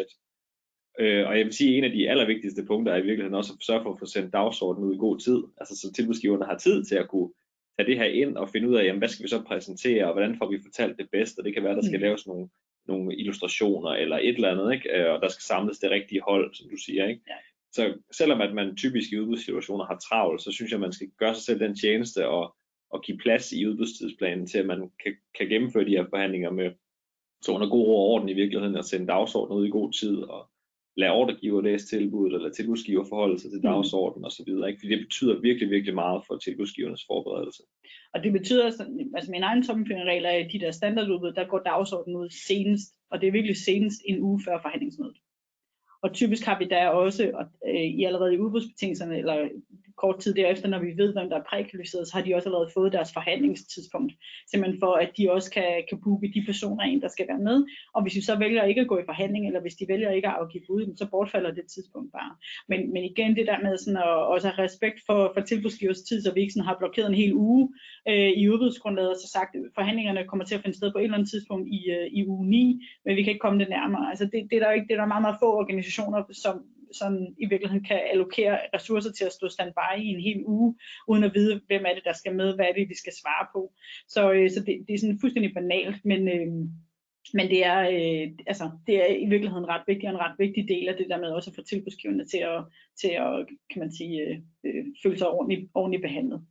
Øh, og jeg vil sige, at en af de allervigtigste punkter er i virkeligheden også at sørge for at få sendt dagsordenen ud i god tid, altså så tilbudsgiverne har tid til at kunne tage det her ind og finde ud af, jamen, hvad skal vi så præsentere, og hvordan får vi fortalt det bedst, og det kan være, der skal mm. laves nogle, nogle illustrationer eller et eller andet, ikke? Øh, og der skal samles det rigtige hold, som du siger. Ikke? Ja. Så selvom at man typisk i udbudssituationer har travlt, så synes jeg, at man skal gøre sig selv den tjeneste og, og give plads i udbudstidsplanen til, at man kan, kan gennemføre de her forhandlinger med så under god ro og orden i virkeligheden, og sende dagsordenen ud i god tid, og lade ordregiver læse tilbuddet, eller tilbudsgiver forholde sig til mm. dagsordenen osv., ikke? fordi det betyder virkelig, virkelig meget for tilbudsgivernes forberedelse. Og det betyder, altså min egen tommelfingerregel er, at de der standardudbud, der går dagsordenen ud senest, og det er virkelig senest en uge før forhandlingsmødet. Og typisk har vi der også, og, øh, i allerede i udbudsbetingelserne, eller kort tid derefter, når vi ved, hvem der er prækvalificeret, så har de også allerede fået deres forhandlingstidspunkt, simpelthen for, at de også kan, kan booke de personer ind, der skal være med. Og hvis de så vælger ikke at gå i forhandling, eller hvis de vælger ikke at afgive bud, så bortfalder det tidspunkt bare. Men, men igen, det der med sådan at også have respekt for, for tilbudsgivers tid, så vi ikke sådan har blokeret en hel uge øh, i udbudsgrundlaget, og så sagt, at forhandlingerne kommer til at finde sted på et eller andet tidspunkt i, øh, i uge 9, men vi kan ikke komme det nærmere. Altså det, det, er der ikke, det er der meget, meget få organisationer, som, sådan i virkeligheden kan allokere ressourcer til at stå standby i en hel uge, uden at vide, hvem er det, der skal med, hvad er det, de skal svare på. Så, øh, så det, det er sådan fuldstændig banalt, men, øh, men det er, øh, altså, det er i virkeligheden ret vigtigt, og en ret vigtig del af det der med også at få tilbudsgivende til at, til at kan man sige, øh, øh, føle sig ordentligt, ordentligt behandlet.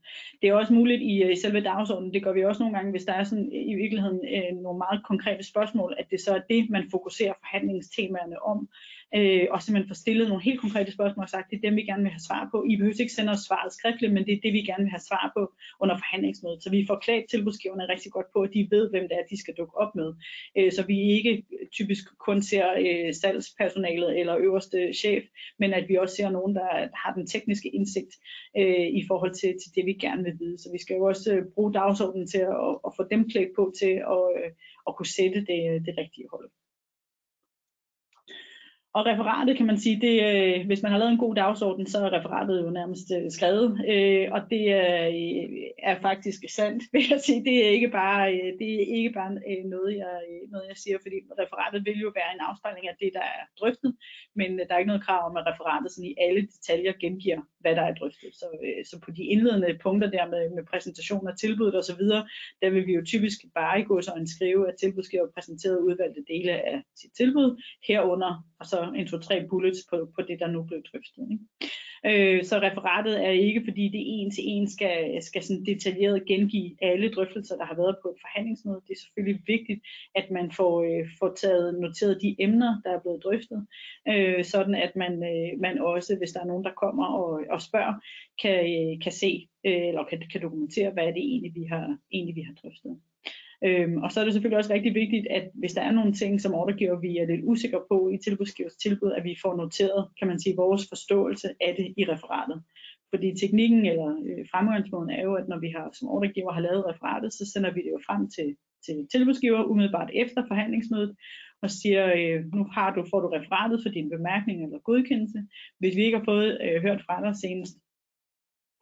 Det er også muligt i, øh, i selve dagsordenen, det gør vi også nogle gange, hvis der er sådan øh, i virkeligheden øh, nogle meget konkrete spørgsmål, at det så er det, man fokuserer forhandlingstemaerne om, øh, og simpelthen får stillet nogle helt konkrete spørgsmål og sagt, det er dem, vi gerne vil have svar på. I behøver ikke sende os svaret skriftligt, men det er det, vi gerne vil have svar på under forhandlingsmødet. Så vi får klædt tilbudsgiverne rigtig godt på, at de ved, hvem det er, de skal dukke op med. Øh, så vi ikke typisk kun ser øh, salgspersonalet eller øverste chef, men at vi også ser nogen, der har den tekniske indsigt øh, i forhold til, til det, vi gerne vil vide. Så vi skal jo også øh, bruge dagsordenen til at, at få dem klædt på til at, øh, at kunne sætte det, øh, det rigtige hold. Og referatet kan man sige, det, øh, hvis man har lavet en god dagsorden, så er referatet jo nærmest øh, skrevet. Øh, og det er, øh, er faktisk sandt, (laughs) vil jeg sige. Det er ikke bare, øh, det er ikke bare øh, noget, jeg, øh, noget, jeg siger, fordi referatet vil jo være en afspejling af det, der er drøftet. Men øh, der er ikke noget krav om, at referatet sådan i alle detaljer gengiver, hvad der er drøftet. Så, øh, så på de indledende punkter der med, med præsentation af tilbuddet osv., der vil vi jo typisk bare i gå så en skrive, at tilbudsgiver præsenteret udvalgte dele af sit tilbud, herunder og så en to-tre bullets på, på det, der nu blev drøftet. Ikke? Øh, så referatet er ikke, fordi det en til en skal, skal sådan detaljeret gengive alle drøftelser, der har været på et forhandlingsmøde. Det er selvfølgelig vigtigt, at man får, øh, får taget noteret de emner, der er blevet drøftet, øh, sådan at man, øh, man også, hvis der er nogen, der kommer og, og spørger, kan, øh, kan se øh, eller kan, kan dokumentere, hvad er det egentlig, vi har, egentlig, vi har drøftet. Øhm, og så er det selvfølgelig også rigtig vigtigt, at hvis der er nogle ting, som ordregiver vi er lidt usikre på i tilbudsgivers tilbud, at vi får noteret, kan man sige, vores forståelse af det i referatet. Fordi teknikken eller øh, fremgangsmåden er jo, at når vi har som ordregiver har lavet referatet, så sender vi det jo frem til, til tilbudsgiver umiddelbart efter forhandlingsmødet, og siger, øh, nu har du, får du referatet for din bemærkning eller godkendelse. Hvis vi ikke har fået øh, hørt fra dig senest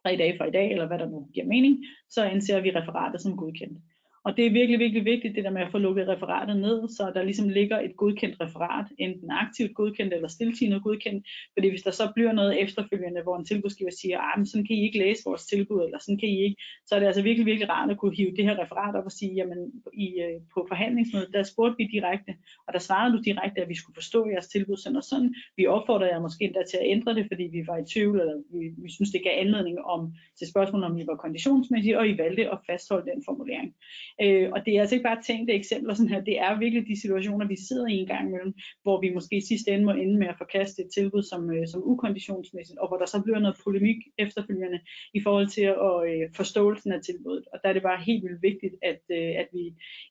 tre dage fra i dag, eller hvad der nu giver mening, så anser vi referatet som godkendt. Og det er virkelig, virkelig vigtigt, det der med at få lukket referatet ned, så der ligesom ligger et godkendt referat, enten aktivt godkendt eller stiltigende godkendt. Fordi hvis der så bliver noget efterfølgende, hvor en tilbudsgiver siger, at sådan kan I ikke læse vores tilbud, eller sådan kan I ikke, så er det altså virkelig, virkelig rart at kunne hive det her referat op og sige, jamen i, øh, på forhandlingsmødet, der spurgte vi direkte, og der svarede du direkte, at vi skulle forstå jeres tilbud sådan og sådan. Vi opfordrede jer måske endda til at ændre det, fordi vi var i tvivl, eller vi, vi synes, det gav anledning om, til spørgsmål, om vi var konditionsmæssige, og I valgte at fastholde den formulering. Øh, og det er altså ikke bare tænkte eksempler sådan her, det er virkelig de situationer, vi sidder i en gang imellem, hvor vi måske i sidste ende må ende med at forkaste et tilbud som, øh, som ukonditionsmæssigt, og hvor der så bliver noget polemik efterfølgende i forhold til at, øh, forståelsen af tilbuddet. Og der er det bare helt vildt vigtigt, at, øh, at vi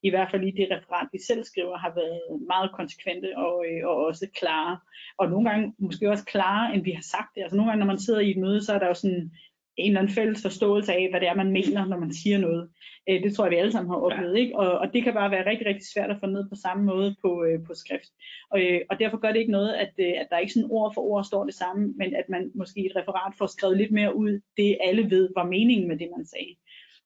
i hvert fald i det referat, vi selv skriver, har været meget konsekvente og, øh, og også klare. Og nogle gange måske også klare, end vi har sagt det. Altså nogle gange, når man sidder i et møde, så er der jo sådan en eller anden fælles forståelse af, hvad det er, man mener, når man siger noget. Øh, det tror jeg, vi alle sammen har oplevet. Ja. Ikke? Og, og det kan bare være rigtig, rigtig svært at få ned på samme måde på, øh, på skrift. Og, øh, og derfor gør det ikke noget, at, øh, at der ikke sådan ord for ord står det samme, men at man måske i et referat får skrevet lidt mere ud, det alle ved var meningen med det, man sagde.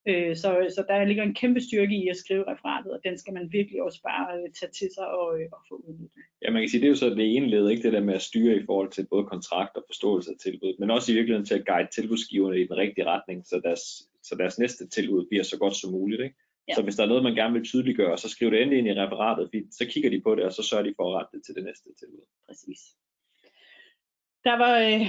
Øh, så, så der ligger en kæmpe styrke i at skrive referatet, og den skal man virkelig også bare øh, tage til sig og, øh, og få udnyttet. Ja, man kan sige, det er jo så det ene led, ikke det der med at styre i forhold til både kontrakt og forståelse af tilbud, men også i virkeligheden til at guide tilbudsgiverne i den rigtige retning, så deres, så deres næste tilbud bliver så godt som muligt. Ikke? Ja. Så hvis der er noget, man gerne vil tydeliggøre, så skriv det endelig ind i referatet, så kigger de på det, og så sørger de for at rette det til det næste tilbud. Præcis. Der var øh,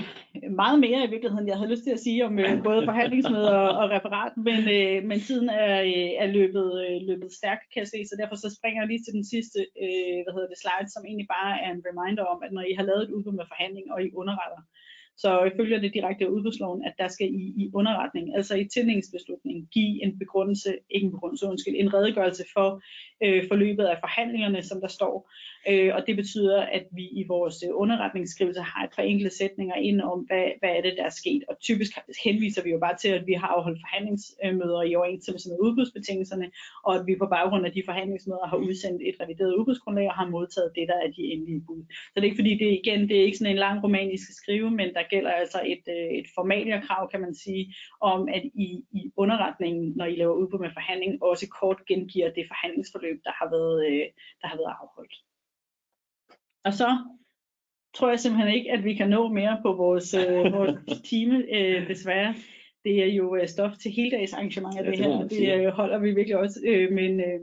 meget mere i virkeligheden, jeg havde lyst til at sige om øh, både forhandlingsmøder og, og referat, men, øh, men tiden er, øh, er løbet, øh, løbet stærkt, kan jeg se, så derfor så springer jeg lige til den sidste øh, hvad hedder det, slide, som egentlig bare er en reminder om, at når I har lavet et udbud med forhandling, og I underretter, så følger det direkte af udbudsloven, at der skal i, i underretning, altså i tildelingsbeslutningen, give en begrundelse, ikke en begrundelse, undskyld, en redegørelse for øh, forløbet af forhandlingerne, som der står. Øh, og det betyder, at vi i vores øh, underretningsskrivelse har et par enkelte sætninger ind om, hvad, hvad er det, der er sket. Og typisk henviser vi jo bare til, at vi har afholdt forhandlingsmøder i overensstemmelse med udbudsbetingelserne, og at vi på baggrund af de forhandlingsmøder har udsendt et revideret udbudsgrundlag og har modtaget det, der er de endelige bud. Så det er ikke fordi, det igen, det er ikke sådan en lang roman, I skal skrive, men der gælder altså et, øh, et formalierkrav, kan man sige, om at I i underretningen, når I laver udbud med forhandling, også kort gengiver det forhandlingsforløb, der har været, øh, der har været afholdt. Og så tror jeg simpelthen ikke, at vi kan nå mere på vores, øh, vores (laughs) time, øh, desværre. Det er jo øh, stof til heldags arrangementer, ja, det, det her. Det øh, holder vi virkelig også. Øh, men, øh,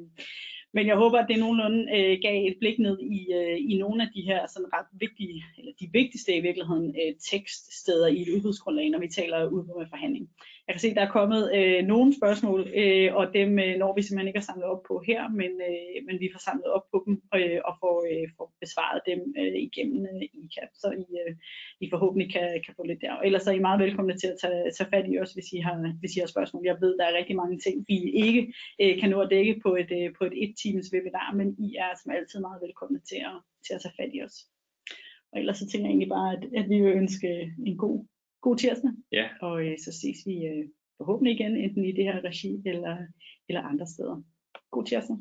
men jeg håber, at det nogenlunde øh, gav et blik ned i, øh, i nogle af de her sådan ret vigtige, eller de vigtigste i virkeligheden, øh, tekststeder i et udbudsgrundlag, når vi taler udbud med forhandling. Jeg kan se, der er kommet øh, nogle spørgsmål, øh, og dem øh, når vi simpelthen ikke har samlet op på her, men, øh, men vi får samlet op på dem øh, og får, øh, får besvaret dem øh, igennem øh, ICAP, så I, øh, I forhåbentlig kan, kan få lidt der. Ellers er I meget velkomne til at tage, tage fat i os, hvis I, har, hvis I har spørgsmål. Jeg ved, der er rigtig mange ting, vi ikke øh, kan nå at dække på et, øh, på et et-times webinar, men I er som altid meget velkomne til at, til at tage fat i os. Og ellers så tænker jeg egentlig bare, at, at vi vil ønske en god god tirsdag. Ja. Og øh, så ses vi øh, forhåbentlig igen, enten i det her regi eller, eller andre steder. God tirsdag.